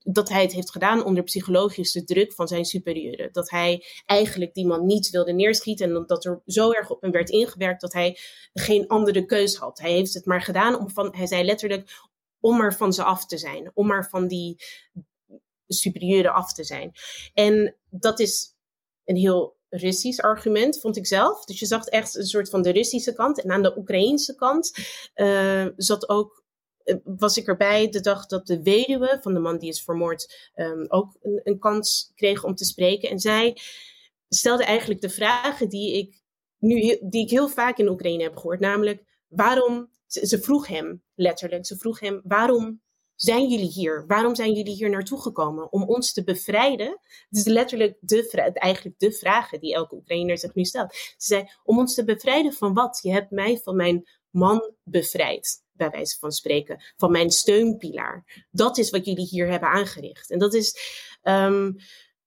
dat hij het heeft gedaan onder psychologische druk van zijn superieuren. Dat hij eigenlijk die man niet wilde neerschieten en dat er zo erg op hem werd ingewerkt dat hij geen andere keus had. Hij heeft het maar gedaan om van, hij zei letterlijk, om er van ze af te zijn, om er van die superieuren af te zijn. En dat is een heel Russisch argument, vond ik zelf. Dus je zag echt een soort van de Russische kant. En aan de Oekraïnse kant uh, zat ook, uh, was ik erbij de dag dat de weduwe van de man die is vermoord um, ook een, een, kans kreeg om te spreken. En zij stelde eigenlijk de vragen die ik nu die ik heel vaak in Oekraïne heb gehoord, namelijk waarom ze, vroeg hem letterlijk, ze vroeg hem, waarom zijn jullie hier? Waarom zijn jullie hier naartoe gekomen? Om ons te bevrijden? Het is letterlijk de, eigenlijk de vragen die elke Oekraïner zich nu stelt. Ze zei, om ons te bevrijden van wat? Je hebt mij van mijn man bevrijd, bij wijze van spreken. Van mijn steunpilaar. Dat is wat jullie hier hebben aangericht. En dat is, um,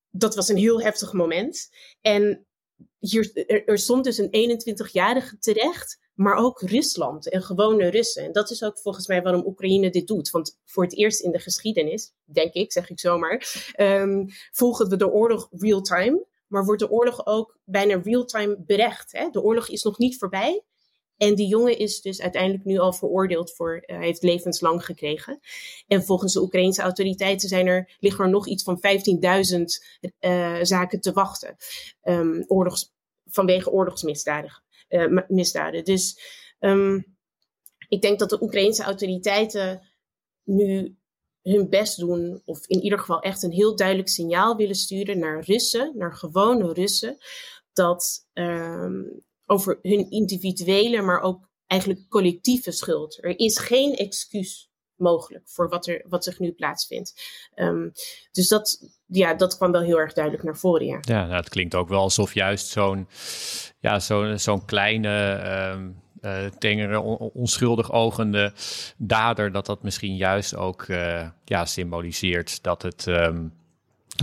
dat was een heel heftig moment. En hier, er, er stond dus een 21-jarige terecht maar ook Rusland en gewone Russen. En dat is ook volgens mij waarom Oekraïne dit doet. Want voor het eerst in de geschiedenis, denk ik, zeg ik zomaar, um, volgen we de oorlog real-time. Maar wordt de oorlog ook bijna real-time berecht. Hè? De oorlog is nog niet voorbij. En die jongen is dus uiteindelijk nu al veroordeeld voor, uh, heeft levenslang gekregen. En volgens de Oekraïnse autoriteiten zijn er, liggen er nog iets van 15.000 uh, zaken te wachten. Um, oorlogs, vanwege oorlogsmisdaden misdaden. Dus um, ik denk dat de Oekraïnse autoriteiten nu hun best doen, of in ieder geval echt een heel duidelijk signaal willen sturen naar Russen, naar gewone Russen, dat um, over hun individuele, maar ook eigenlijk collectieve schuld. Er is geen excuus mogelijk voor wat, er, wat zich nu plaatsvindt. Um, dus dat, ja, dat kwam wel heel erg duidelijk naar voren. Ja, ja nou, het klinkt ook wel alsof juist zo'n ja, zo'n zo'n kleine. Um, tengere, onschuldig ogende dader, dat dat misschien juist ook uh, ja, symboliseert dat het, um,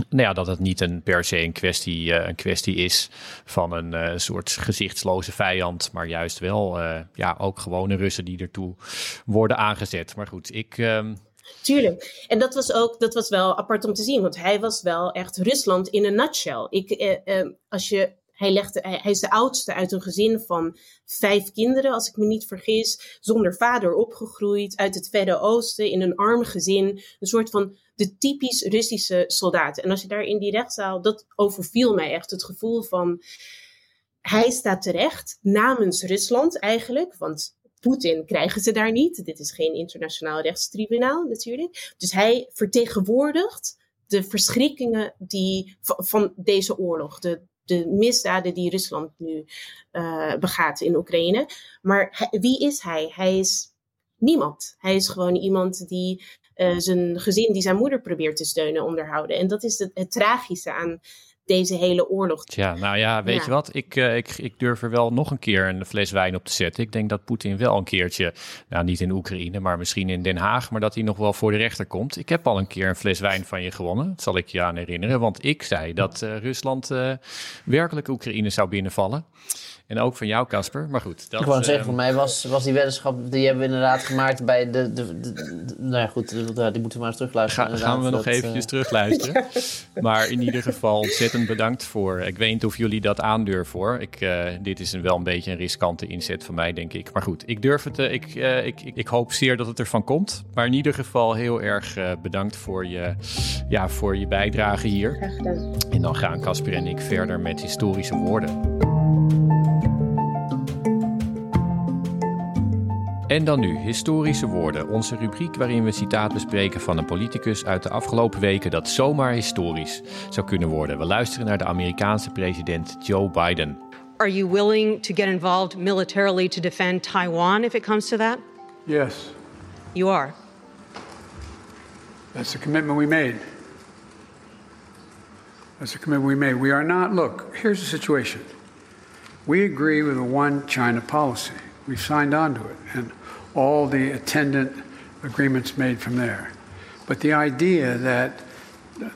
nou ja, dat het niet een, per se een kwestie, uh, een kwestie is van een uh, soort gezichtsloze vijand, maar juist wel uh, ja, ook gewone Russen die ertoe worden aangezet. Maar goed, ik. Um... Tuurlijk. En dat was ook, dat was wel apart om te zien, want hij was wel echt Rusland in een nutshell. Ik, als je hij, hij, is de oudste uit een gezin van vijf kinderen, als ik me niet vergis. Zonder vader opgegroeid, uit het Verre Oosten, in een arm gezin. Een soort van de typisch Russische soldaten. En als je daar in die rechtszaal, dat overviel mij echt. Het gevoel van, hij staat terecht namens Rusland eigenlijk. Want Poetin krijgen ze daar niet. Dit is geen internationaal rechtstribunaal natuurlijk. Dus hij vertegenwoordigt de verschrikkingen die, van, deze oorlog. De, de misdaden die Rusland nu uh, begaat in Oekraïne. Maar wie is hij? Hij is niemand. Hij is gewoon iemand die zijn gezin die zijn moeder probeert te steunen onderhouden. En dat is het tragische aan deze hele oorlog. Ja, nou ja, weet je wat? Ik, uh, ik, ik durf er wel nog een keer een fles wijn op te zetten. Ik denk dat Poetin wel een keertje, nou niet in Oekraïne, maar misschien in Den Haag, maar dat hij nog wel voor de rechter komt. Ik heb al een keer een fles wijn van je gewonnen. Dat zal ik je aan herinneren, want ik zei dat uh, Rusland uh, werkelijk Oekraïne zou binnenvallen. En ook van jou, Casper. Maar goed. Dat, ik wou uh, zeggen, voor mij was, was die weddenschap... die hebben we inderdaad gemaakt bij de... de, de, de nou ja, goed, die moeten we maar eens terugluisteren. Ga, gaan we nog eventjes uh... terugluisteren. maar in ieder geval ontzettend bedankt voor... Ik weet niet of jullie dat aandurven hoor. Ik, uh, dit is een, wel een beetje een riskante inzet van mij, denk ik. Maar goed, ik durf het... ik, ik, ik, ik, hoop zeer dat het ervan komt. Maar in ieder geval heel erg bedankt voor je, ja, voor je bijdrage hier. Graag gedaan. En dan gaan Casper en ik verder met historische woorden. En dan nu historische woorden, onze rubriek waarin we een citaat bespreken van een politicus uit de afgelopen weken dat zomaar historisch zou kunnen worden. We luisteren naar de Amerikaanse president Joe Biden. Are you willing to get involved militarily to defend Taiwan if it comes to that? Yes. You are. That's the commitment we made. That's the commitment we made. We are not, look, here's the situation. We agree with the one China policy. We've signed on to it. And all the attendant agreements made from there. But the idea that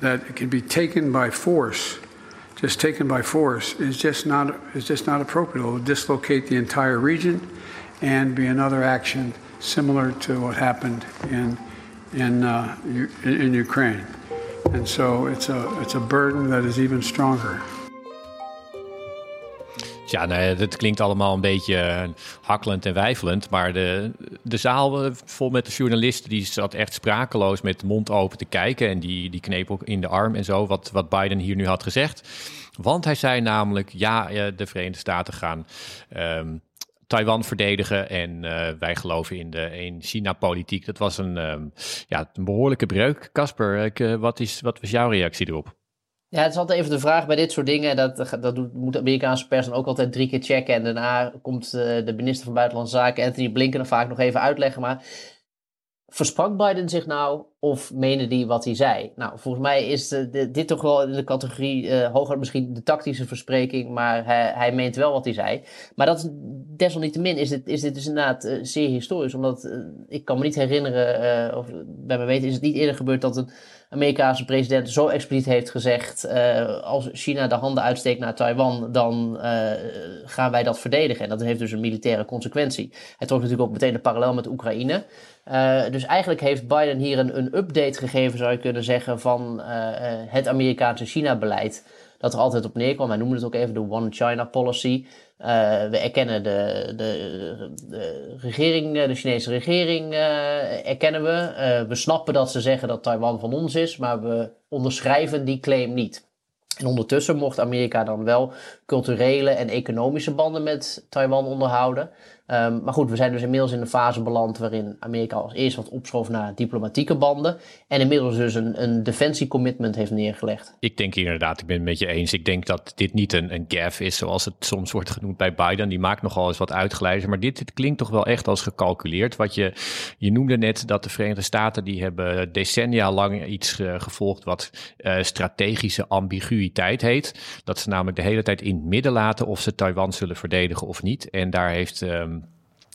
that it can be taken by force, just taken by force, is just not is just not appropriate. It will dislocate the entire region, and be another action similar to what happened in in uh, in Ukraine. And so it's a it's a burden that is even stronger. Ja, nou, dat klinkt allemaal een beetje eh, hakkelend en wijfelend. Maar de, de zaal eh, vol met de journalisten, die zat echt sprakeloos met de mond open te kijken. En die, die kneep ook in de arm en zo, wat, wat Biden hier nu had gezegd. Want hij zei namelijk, ja, eh, de Verenigde Staten gaan um, Taiwan verdedigen. En wij geloven in de een China-politiek. Dat was een, um, ja, behoorlijke breuk. Casper, wat, is, wat was jouw reactie erop? Ja, het is altijd even de vraag bij dit soort dingen. Dat, dat doet, moet de Amerikaanse pers dan ook altijd drie keer checken. En daarna komt de minister van Buitenlandse Zaken, Anthony Blinken, er vaak nog even uitleggen. Maar versprak Biden zich nou of meende hij wat hij zei? Nou, volgens mij is dit toch wel in de categorie uh, hoger misschien de tactische verspreking, maar hij, hij, meent wel wat hij zei. Maar dat desalniettemin is dit, is dit dus inderdaad uh, zeer historisch, omdat ik kan me niet herinneren, of bij me weten is het niet eerder gebeurd dat een Amerikaanse president zo expliciet heeft gezegd: als China de handen uitsteekt naar Taiwan, dan gaan wij dat verdedigen. En dat heeft dus een militaire consequentie. Hij trok natuurlijk ook meteen de parallel met Oekraïne. dus eigenlijk heeft Biden hier een, een update gegeven, zou je kunnen zeggen, van het Amerikaanse China-beleid. Dat er altijd op neerkwam. Wij noemen het ook even de One China Policy. Uh, we erkennen de, de, de, regering, de Chinese regering, uh, erkennen we. we snappen dat ze zeggen dat Taiwan van ons is, maar we onderschrijven die claim niet. En ondertussen mocht Amerika dan wel culturele en economische banden met Taiwan onderhouden. Um, maar goed, we zijn dus inmiddels in een fase beland waarin Amerika als eerst wat opschoof naar diplomatieke banden. En inmiddels dus een, een defensiecommitment heeft neergelegd. Ik denk inderdaad, ik ben het met je eens. Ik denk dat dit niet een, een gaffe is zoals het soms wordt genoemd bij Biden. Die maakt nogal eens wat uitgeleiden. Maar dit, dit klinkt toch wel echt als gecalculeerd. Wat je, je noemde net dat de Verenigde Staten die hebben decennia lang iets uh, gevolgd wat uh, strategische ambiguïteit heet. Dat ze namelijk de hele tijd in het midden laten of ze Taiwan zullen verdedigen of niet. En daar heeft um,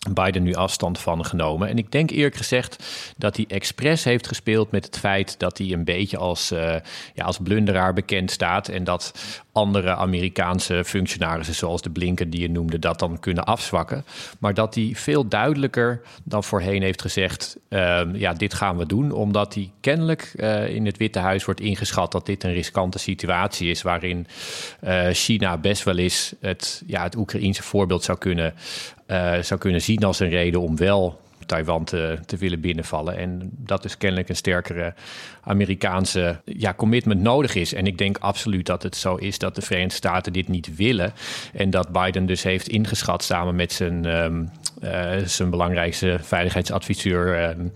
Biden nu afstand van genomen. En ik denk eerlijk gezegd dat hij expres heeft gespeeld met het feit dat hij een beetje als, uh, ja, als blunderaar bekend staat. En dat andere Amerikaanse functionarissen, zoals de Blinken die je noemde, dat dan kunnen afzwakken. Maar dat hij veel duidelijker dan voorheen heeft gezegd: uh, ja, dit gaan we doen. Omdat hij kennelijk uh, in het Witte Huis wordt ingeschat dat dit een riskante situatie is. Waarin uh, China best wel eens het, ja, het Oekraïense voorbeeld zou kunnen uh, zou kunnen zien als een reden om wel Taiwan te, willen binnenvallen. En dat dus kennelijk een sterkere Amerikaanse ja, commitment nodig is. En ik denk absoluut dat het zo is dat de Verenigde Staten dit niet willen. En dat Biden dus heeft ingeschat samen met zijn, um, uh, zijn belangrijkste veiligheidsadviseur. Um,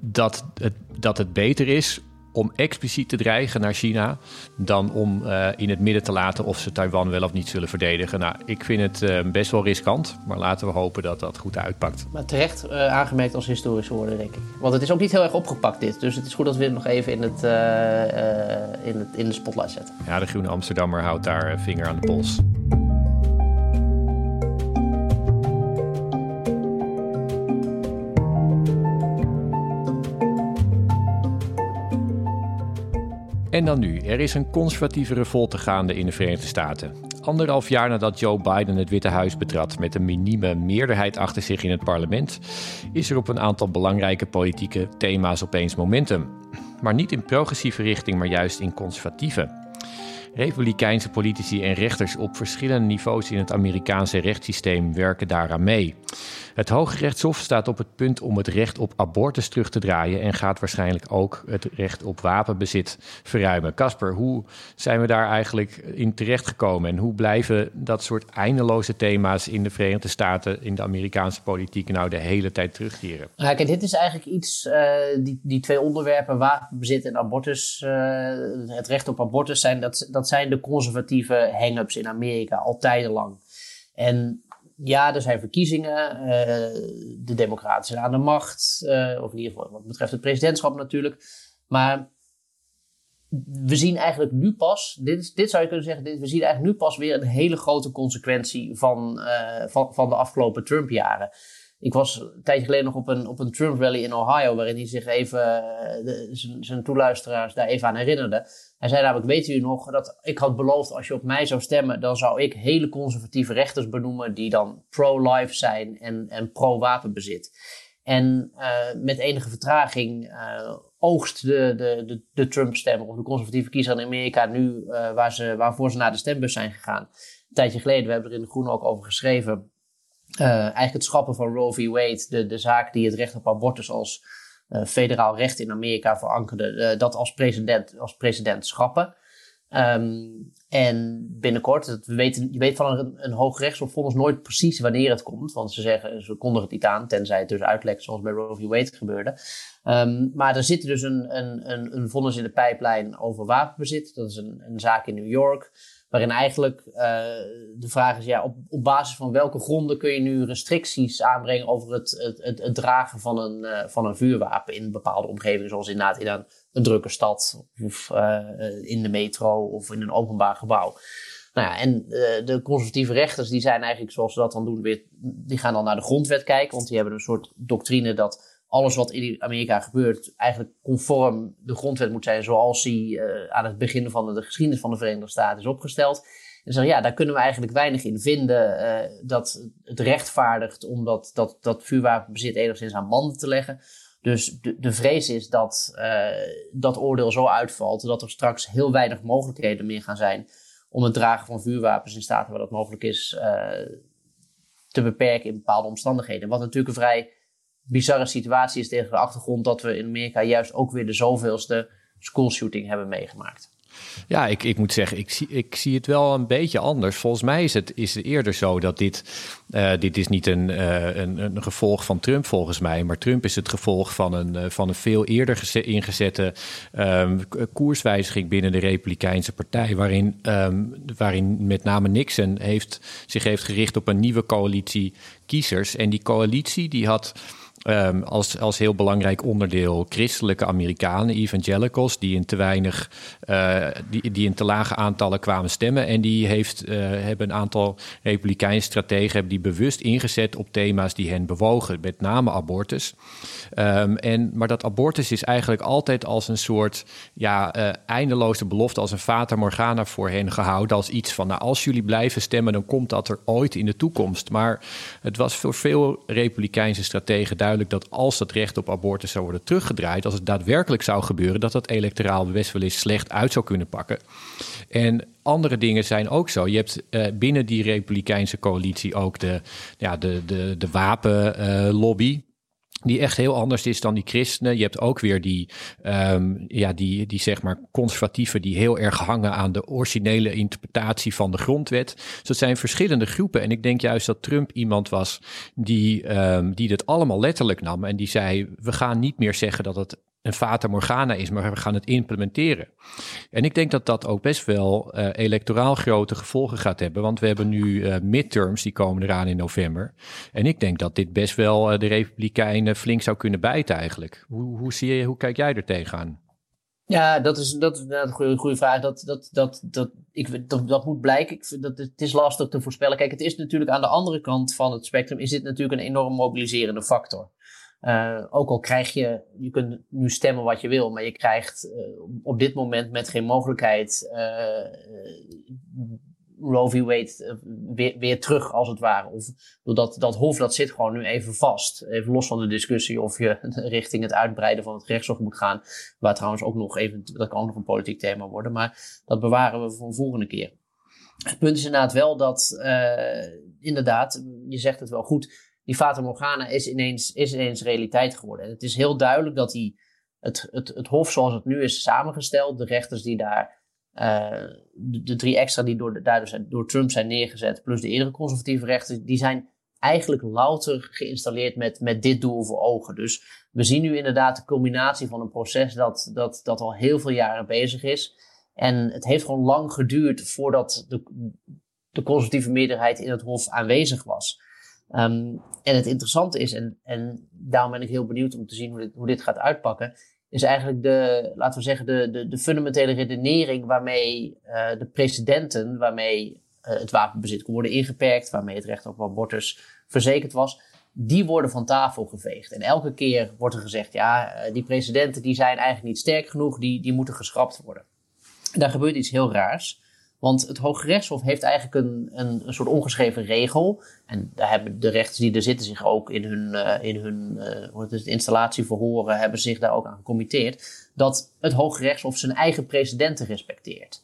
dat, het, dat het beter is om expliciet te dreigen naar China dan om uh, in het midden te laten of ze Taiwan wel of niet zullen verdedigen. Nou, ik vind het uh, best wel riskant, maar laten we hopen dat dat goed uitpakt. Maar terecht uh, aangemerkt als historische woorden, denk ik. Want het is ook niet heel erg opgepakt dit, dus het is goed dat we het nog even in, het, in, het, in de spotlight zetten. Ja, de Groene Amsterdammer houdt daar vinger aan de pols. En dan nu. Er is een conservatieve revolte gaande in de Verenigde Staten. Anderhalf jaar nadat Joe Biden het Witte Huis betrad met een minieme meerderheid achter zich in het parlement, is er op een aantal belangrijke politieke thema's opeens momentum. Maar niet in progressieve richting, maar juist in conservatieve. Republikeinse politici en rechters op verschillende niveaus in het Amerikaanse rechtssysteem werken daaraan mee. Het Hoge Rechtshof staat op het punt om het recht op abortus terug te draaien en gaat waarschijnlijk ook het recht op wapenbezit verruimen. Casper, hoe zijn we daar eigenlijk in terechtgekomen en hoe blijven dat soort eindeloze thema's in de Verenigde Staten, in de Amerikaanse politiek, nou de hele tijd terugkeren? Nou, kijk, dit is eigenlijk iets, uh, die, die twee onderwerpen, wapenbezit en abortus, uh, het recht op abortus, zijn, dat, dat zijn de conservatieve hang-ups in Amerika al tijdenlang. En ja, er zijn verkiezingen. Uh, de Democraten zijn aan de macht. Uh, of in ieder geval wat betreft het presidentschap natuurlijk. Maar we zien eigenlijk nu pas, dit, dit zou je kunnen zeggen, dit, we zien eigenlijk nu pas weer een hele grote consequentie van, uh, van, van de afgelopen Trump-jaren. Ik was een tijdje geleden nog op een, op een Trump rally in Ohio, waarin hij zich even, zijn toeluisteraars daar even aan herinnerde. Hij zei namelijk, weet u nog, dat ik had beloofd als je op mij zou stemmen, dan zou ik hele conservatieve rechters benoemen die dan pro-life zijn en, en pro-wapenbezit. En uh, met enige vertraging uh, oogst de, de, de, de Trump-stemmer of de conservatieve kiezer in Amerika nu waar ze, waarvoor ze naar de stembus zijn gegaan. Een tijdje geleden, we hebben er in de Groene ook over geschreven, eigenlijk het schrappen van Roe v. Wade, de, de zaak die het recht op abortus als uh, federaal recht in Amerika verankerde, uh, dat als president, als president schrappen. Um, en binnenkort, we weten, je weet van een, een hoogrechtshof nooit precies wanneer het komt. Want ze zeggen, ze kondigen het niet aan, tenzij het dus uitlekt zoals bij Roe v. Wade gebeurde. Um, maar er zit dus een, een, een, een vonnis in de pijplijn over wapenbezit. Dat is een, een zaak in New York. Waarin eigenlijk uh, de vraag is, ja, op, op basis van welke gronden kun je nu restricties aanbrengen over het, het, het, dragen van een, uh, van een vuurwapen in bepaalde omgevingen, zoals inderdaad in een, een drukke stad of uh, in de metro of in een openbaar gebouw. Nou ja, en de conservatieve rechters die zijn eigenlijk, zoals ze dat dan doen, weer, die gaan dan naar de grondwet kijken, want die hebben een soort doctrine dat alles wat in Amerika gebeurt eigenlijk conform de grondwet moet zijn zoals die uh, aan het begin van de, geschiedenis van de Verenigde Staten is opgesteld. En zeggen, ja, daar kunnen we eigenlijk weinig in vinden uh, dat het rechtvaardigt om dat, dat, vuurwapenbezit enigszins aan banden te leggen. Dus de, de vrees is dat uh, dat oordeel zo uitvalt dat er straks heel weinig mogelijkheden meer gaan zijn om het dragen van vuurwapens in staten waar dat mogelijk is te beperken in bepaalde omstandigheden. Wat natuurlijk een vrij bizarre situatie is tegen de achtergrond dat we in Amerika juist ook weer de zoveelste schoolshooting hebben meegemaakt. Ja, ik, ik moet zeggen, ik zie, ik zie het wel een beetje anders. Volgens mij is het, is eerder zo dat dit, uh, dit is niet een, uh, een, een gevolg van Trump volgens mij, maar Trump is het gevolg van een, uh, van een veel eerder ingezette um, koerswijziging binnen de Republikeinse Partij, waarin, um, waarin met name Nixon heeft, zich heeft gericht op een nieuwe coalitie kiezers. En die coalitie die had Um, als, als heel belangrijk onderdeel christelijke Amerikanen, evangelicals, die in te weinig, uh, die, die in te lage aantallen kwamen stemmen. En die heeft, uh, hebben een aantal republikeinse strategen hebben die bewust ingezet op thema's die hen bewogen, met name abortus. Um, en, maar dat abortus is eigenlijk altijd als een soort ja, uh, eindeloze belofte, als een fata morgana voor hen gehouden. Als iets van, nou, als jullie blijven stemmen, dan komt dat er ooit in de toekomst. Maar het was voor veel republikeinse strategen duidelijk dat als dat recht op abortus zou worden teruggedraaid, als het daadwerkelijk zou gebeuren, dat dat electoraal best wel eens slecht uit zou kunnen pakken. En andere dingen zijn ook zo. Je hebt uh, binnen die Republikeinse coalitie ook de, ja, de, de, de wapenlobby. Die echt heel anders is dan die christenen. Je hebt ook weer die, um, ja, die, die zeg maar conservatieven die heel erg hangen aan de originele interpretatie van de grondwet. Dus dat zijn verschillende groepen. En ik denk juist dat Trump iemand was die, um, die dit allemaal letterlijk nam en die zei: we gaan niet meer zeggen dat het een fata morgana is, maar we gaan het implementeren. En ik denk dat dat ook best wel uh, electoraal grote gevolgen gaat hebben, want we hebben nu uh, midterms, die komen eraan in november. En ik denk dat dit best wel uh, de Republikeinen flink zou kunnen bijten eigenlijk. Hoe, hoe, zie je, hoe kijk jij er tegenaan? Ja, dat is, dat is een goede, goede vraag. Dat, dat, dat, dat, ik, dat, dat moet blijken. Ik dat, het is lastig te voorspellen. Kijk, het is natuurlijk aan de andere kant van het spectrum... is dit natuurlijk een enorm mobiliserende factor. Uh, ook al krijg je, je kunt nu stemmen wat je wil, maar je krijgt uh, op dit moment met geen mogelijkheid uh, Roe v. Wade weer, terug, als het ware. Of doordat dat Hof, dat zit gewoon nu even vast. Even los van de discussie of je richting het uitbreiden van het rechtshof moet gaan. Waar trouwens ook nog even, dat kan ook nog een politiek thema worden. Maar dat bewaren we voor een volgende keer. Het punt is inderdaad wel dat, inderdaad, je zegt het wel goed die Fata Morgana is ineens, is ineens realiteit geworden. En het is heel duidelijk dat die, het, het, het Hof zoals het nu is samengesteld, de rechters die daar, uh, de, drie extra die door, door Trump zijn neergezet, plus de eerdere conservatieve rechters, die zijn eigenlijk louter geïnstalleerd met, met dit doel voor ogen. Dus we zien nu inderdaad de culminatie van een proces dat, dat, dat al heel veel jaren bezig is. En het heeft gewoon lang geduurd voordat de, de conservatieve meerderheid in het Hof aanwezig was. Um, en het interessante is, en, en daarom ben ik heel benieuwd om te zien hoe dit, hoe dit gaat uitpakken, is eigenlijk de, laten we zeggen, de, de, de fundamentele redenering waarmee uh, de precedenten, waarmee uh, het wapenbezit kon worden ingeperkt, waarmee het recht op abortus verzekerd was, die worden van tafel geveegd. En elke keer wordt er gezegd, ja, uh, die precedenten die zijn eigenlijk niet sterk genoeg, die, die moeten geschrapt worden. daar gebeurt iets heel raars. Want het Hoge Rechtshof heeft eigenlijk een, een, een, soort ongeschreven regel. En daar hebben de rechters die er zitten zich ook in hun, uh, in hun uh, het installatieverhoren, hebben zich daar ook aan gecommitteerd. Dat het Hoge Rechtshof zijn eigen precedenten respecteert.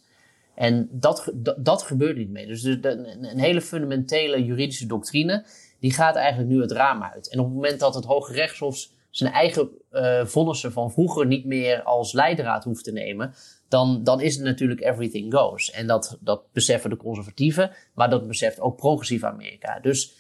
En dat, dat, dat gebeurt niet mee. Dus een hele fundamentele juridische doctrine, die gaat eigenlijk nu het raam uit. En op het moment dat het Hoge Rechtshof zijn eigen uh, vonnissen van vroeger niet meer als leidraad hoeft te nemen, dan, dan is het natuurlijk everything goes. En dat, dat beseffen de conservatieven, maar dat beseft ook progressief Amerika. Dus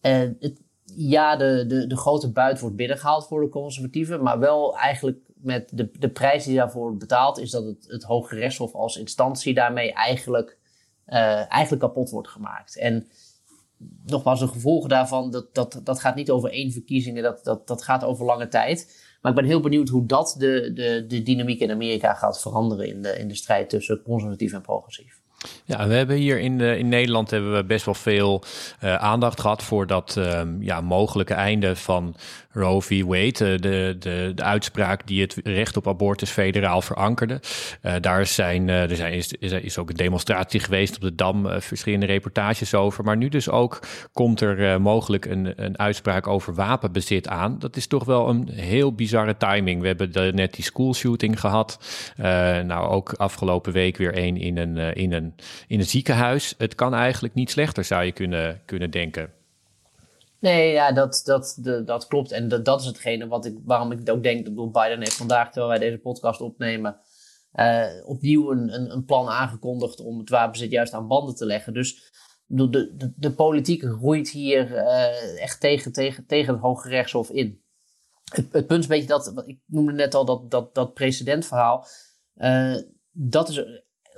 het, ja, de, de, de grote buit wordt binnengehaald voor de conservatieven, maar wel eigenlijk met de, de prijs die daarvoor betaald is dat het, het Hoge Rechtshof als instantie daarmee eigenlijk, uh, eigenlijk kapot wordt gemaakt. En nogmaals, de gevolgen daarvan, dat, dat, dat gaat niet over één verkiezingen, dat, dat, dat gaat over lange tijd. Maar ik ben heel benieuwd hoe dat de, de, de dynamiek in Amerika gaat veranderen in de, in de strijd tussen conservatief en progressief. Ja, we hebben hier in, de, in Nederland hebben we best wel veel uh, aandacht gehad voor dat um, ja, mogelijke einde van Roe v. Wade, de, de, de uitspraak die het recht op abortus federaal verankerde. Uh, daar zijn, uh, er zijn, is, is, ook een demonstratie geweest op de Dam, verschillende reportages over. Maar nu dus ook komt er mogelijk een, een uitspraak over wapenbezit aan. Dat is toch wel een heel bizarre timing. We hebben net die schoolshooting gehad. nou, ook afgelopen week weer één in een, in, een, in een ziekenhuis. Het kan eigenlijk niet slechter, zou je kunnen, kunnen denken. Nee, ja, dat, dat, dat klopt. En dat, dat is hetgene wat ik, waarom ik ook denk. Ik Biden heeft vandaag, terwijl wij deze podcast opnemen, uh, opnieuw een, een, een, plan aangekondigd om het wapenbezit juist aan banden te leggen. Dus de, de, de politiek groeit hier uh, echt tegen, tegen, tegen het Hoge Rechtshof in. Het, het punt is een beetje dat, ik noemde net al dat, dat, dat precedentverhaal. Uh, dat is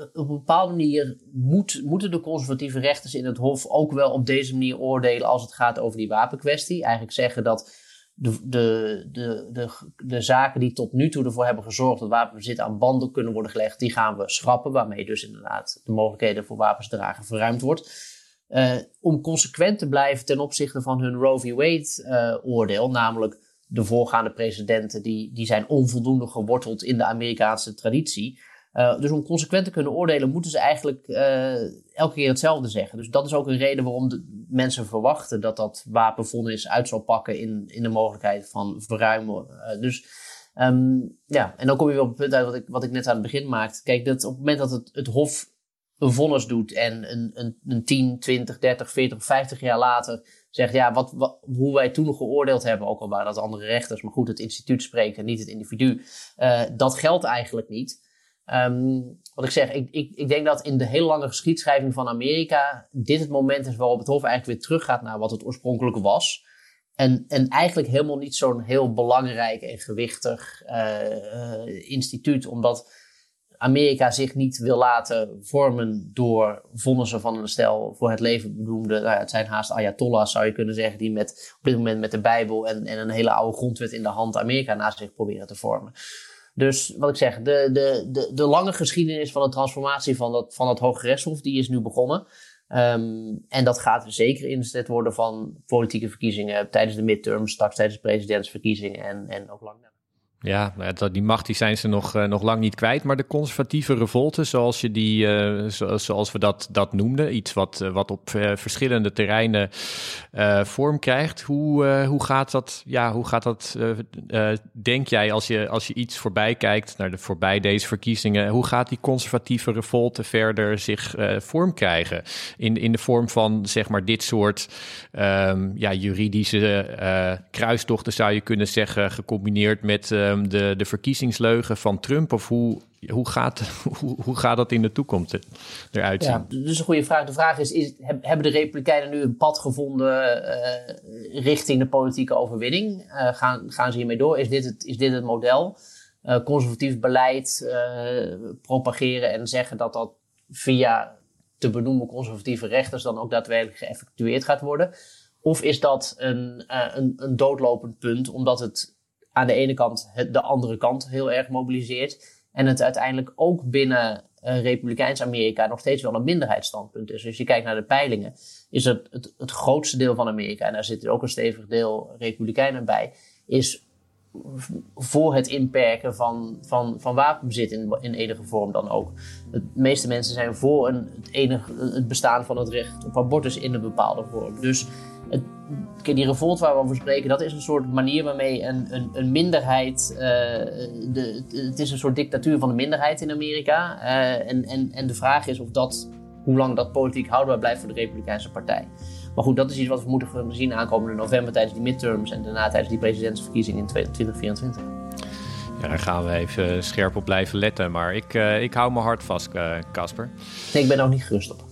op een bepaalde manier moet, moeten de conservatieve rechters in het Hof ook wel op deze manier oordelen als het gaat over die wapenkwestie. Eigenlijk zeggen dat de, de, de, de, de zaken die tot nu toe ervoor hebben gezorgd dat wapenbezit aan banden kunnen worden gelegd, die gaan we schrappen. Waarmee dus inderdaad de mogelijkheden voor wapens dragen verruimd wordt. Uh, om consequent te blijven ten opzichte van hun Roe v. Wade uh, oordeel, namelijk de voorgaande presidenten die, die zijn onvoldoende geworteld in de Amerikaanse traditie. Uh, dus om consequent te kunnen oordelen, moeten ze eigenlijk uh, elke keer hetzelfde zeggen. Dus dat is ook een reden waarom mensen verwachten dat dat wapenvonnis uit zal pakken in, in de mogelijkheid van verruimen. Uh, dus um, ja, en dan kom je weer op het punt uit wat ik, wat ik net aan het begin maakte. Kijk, dat op het moment dat het, het Hof een vonnis doet en een, een, een 10, 20, 30, 40 of 50 jaar later zegt, ja, wat, wat, hoe wij toen geoordeeld hebben, ook al waren dat andere rechters, maar goed, het instituut spreekt en niet het individu, dat geldt eigenlijk niet. Um, wat ik zeg, ik, ik, ik denk dat in de hele lange geschiedschrijving van Amerika dit het moment is waarop het Hof eigenlijk weer teruggaat naar wat het oorspronkelijk was. en, en eigenlijk helemaal niet zo'n heel belangrijk en gewichtig instituut, omdat Amerika zich niet wil laten vormen door vonnissen van een stel voor het leven benoemde. Nou ja, het zijn haast ayatollahs, zou je kunnen zeggen, die met, op dit moment met de Bijbel en, en een hele oude grondwet in de hand Amerika naast zich proberen te vormen. Dus wat ik zeg, de, de, de, de lange geschiedenis van de transformatie van dat, van het Hoge Rechtshof, die is nu begonnen. Ehm, en dat gaat zeker inzet worden van politieke verkiezingen tijdens de midterms, straks tijdens de presidentsverkiezingen en, en ook lang. Ja, die macht die zijn ze nog, uh, nog lang niet kwijt. Maar de conservatieve revolte, zoals, je die, uh, zoals we dat, dat noemden, iets wat, uh, wat op verschillende terreinen vorm krijgt. Hoe, hoe gaat dat, ja, hoe gaat dat denk jij, als je, als je iets voorbij kijkt, naar de, voorbij deze verkiezingen, hoe gaat die conservatieve revolte verder zich vorm krijgen? In, in de vorm van, zeg maar, dit soort um, ja, juridische kruistochten, zou je kunnen zeggen, gecombineerd met Ehm, de, de verkiezingsleugen van Trump? Of hoe, hoe, gaat, hoe, hoe gaat dat in de toekomst eruit zien? Ja, dat is een goede vraag. De vraag is, is hebben de Republikeinen nu een pad gevonden uh, richting de politieke overwinning? Uh, gaan, gaan ze hiermee door? Is dit het, is dit het model? Uh, conservatief beleid propageren en zeggen dat dat via te benoemen conservatieve rechters dan ook daadwerkelijk geëffectueerd gaat worden? Of is dat een, een, een doodlopend punt, omdat het aan de ene kant het, de andere kant heel erg mobiliseert. En het uiteindelijk ook binnen uh, Republikeins Amerika nog steeds wel een minderheidsstandpunt is. Dus als je kijkt naar de peilingen, is het, het, grootste deel van Amerika, en daar zit ook een stevig deel Republikeinen bij, is voor het inperken van, van, van wapenbezit in, in enige vorm dan ook. De meeste mensen zijn voor een, het, enige, het bestaan van het recht op abortus in een bepaalde vorm. Dus het, die revolt waar we over spreken, dat is een soort manier waarmee een, een, een minderheid. Uh, de, het is een soort dictatuur van de minderheid in Amerika. Uh, en, en, en de vraag is of dat, hoe lang dat politiek houdbaar blijft voor de Republikeinse Partij. Maar goed, dat is iets wat we moeten zien aankomende november tijdens die midterms en daarna tijdens die presidentsverkiezingen in 2024. Ja, daar gaan we even scherp op blijven letten. Maar ik, uh, ik hou me hard vast, Casper. nee, ik ben ook niet gerust op.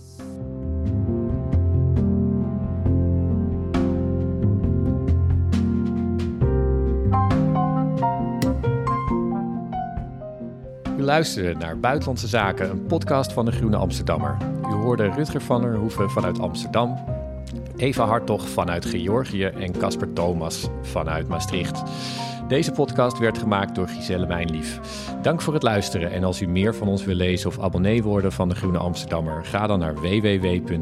luisterde naar Buitenlandse Zaken, een podcast van de Groene Amsterdammer. U hoorde Rutger van der Hoeven vanuit Amsterdam, Eva Hartog vanuit Georgië en Casper Thomas vanuit Maastricht. Deze podcast werd gemaakt door Giselle Mijnlief. Dank voor het luisteren en als u meer van ons wil lezen of abonnee worden van de Groene Amsterdammer, ga dan naar www.groene.nl.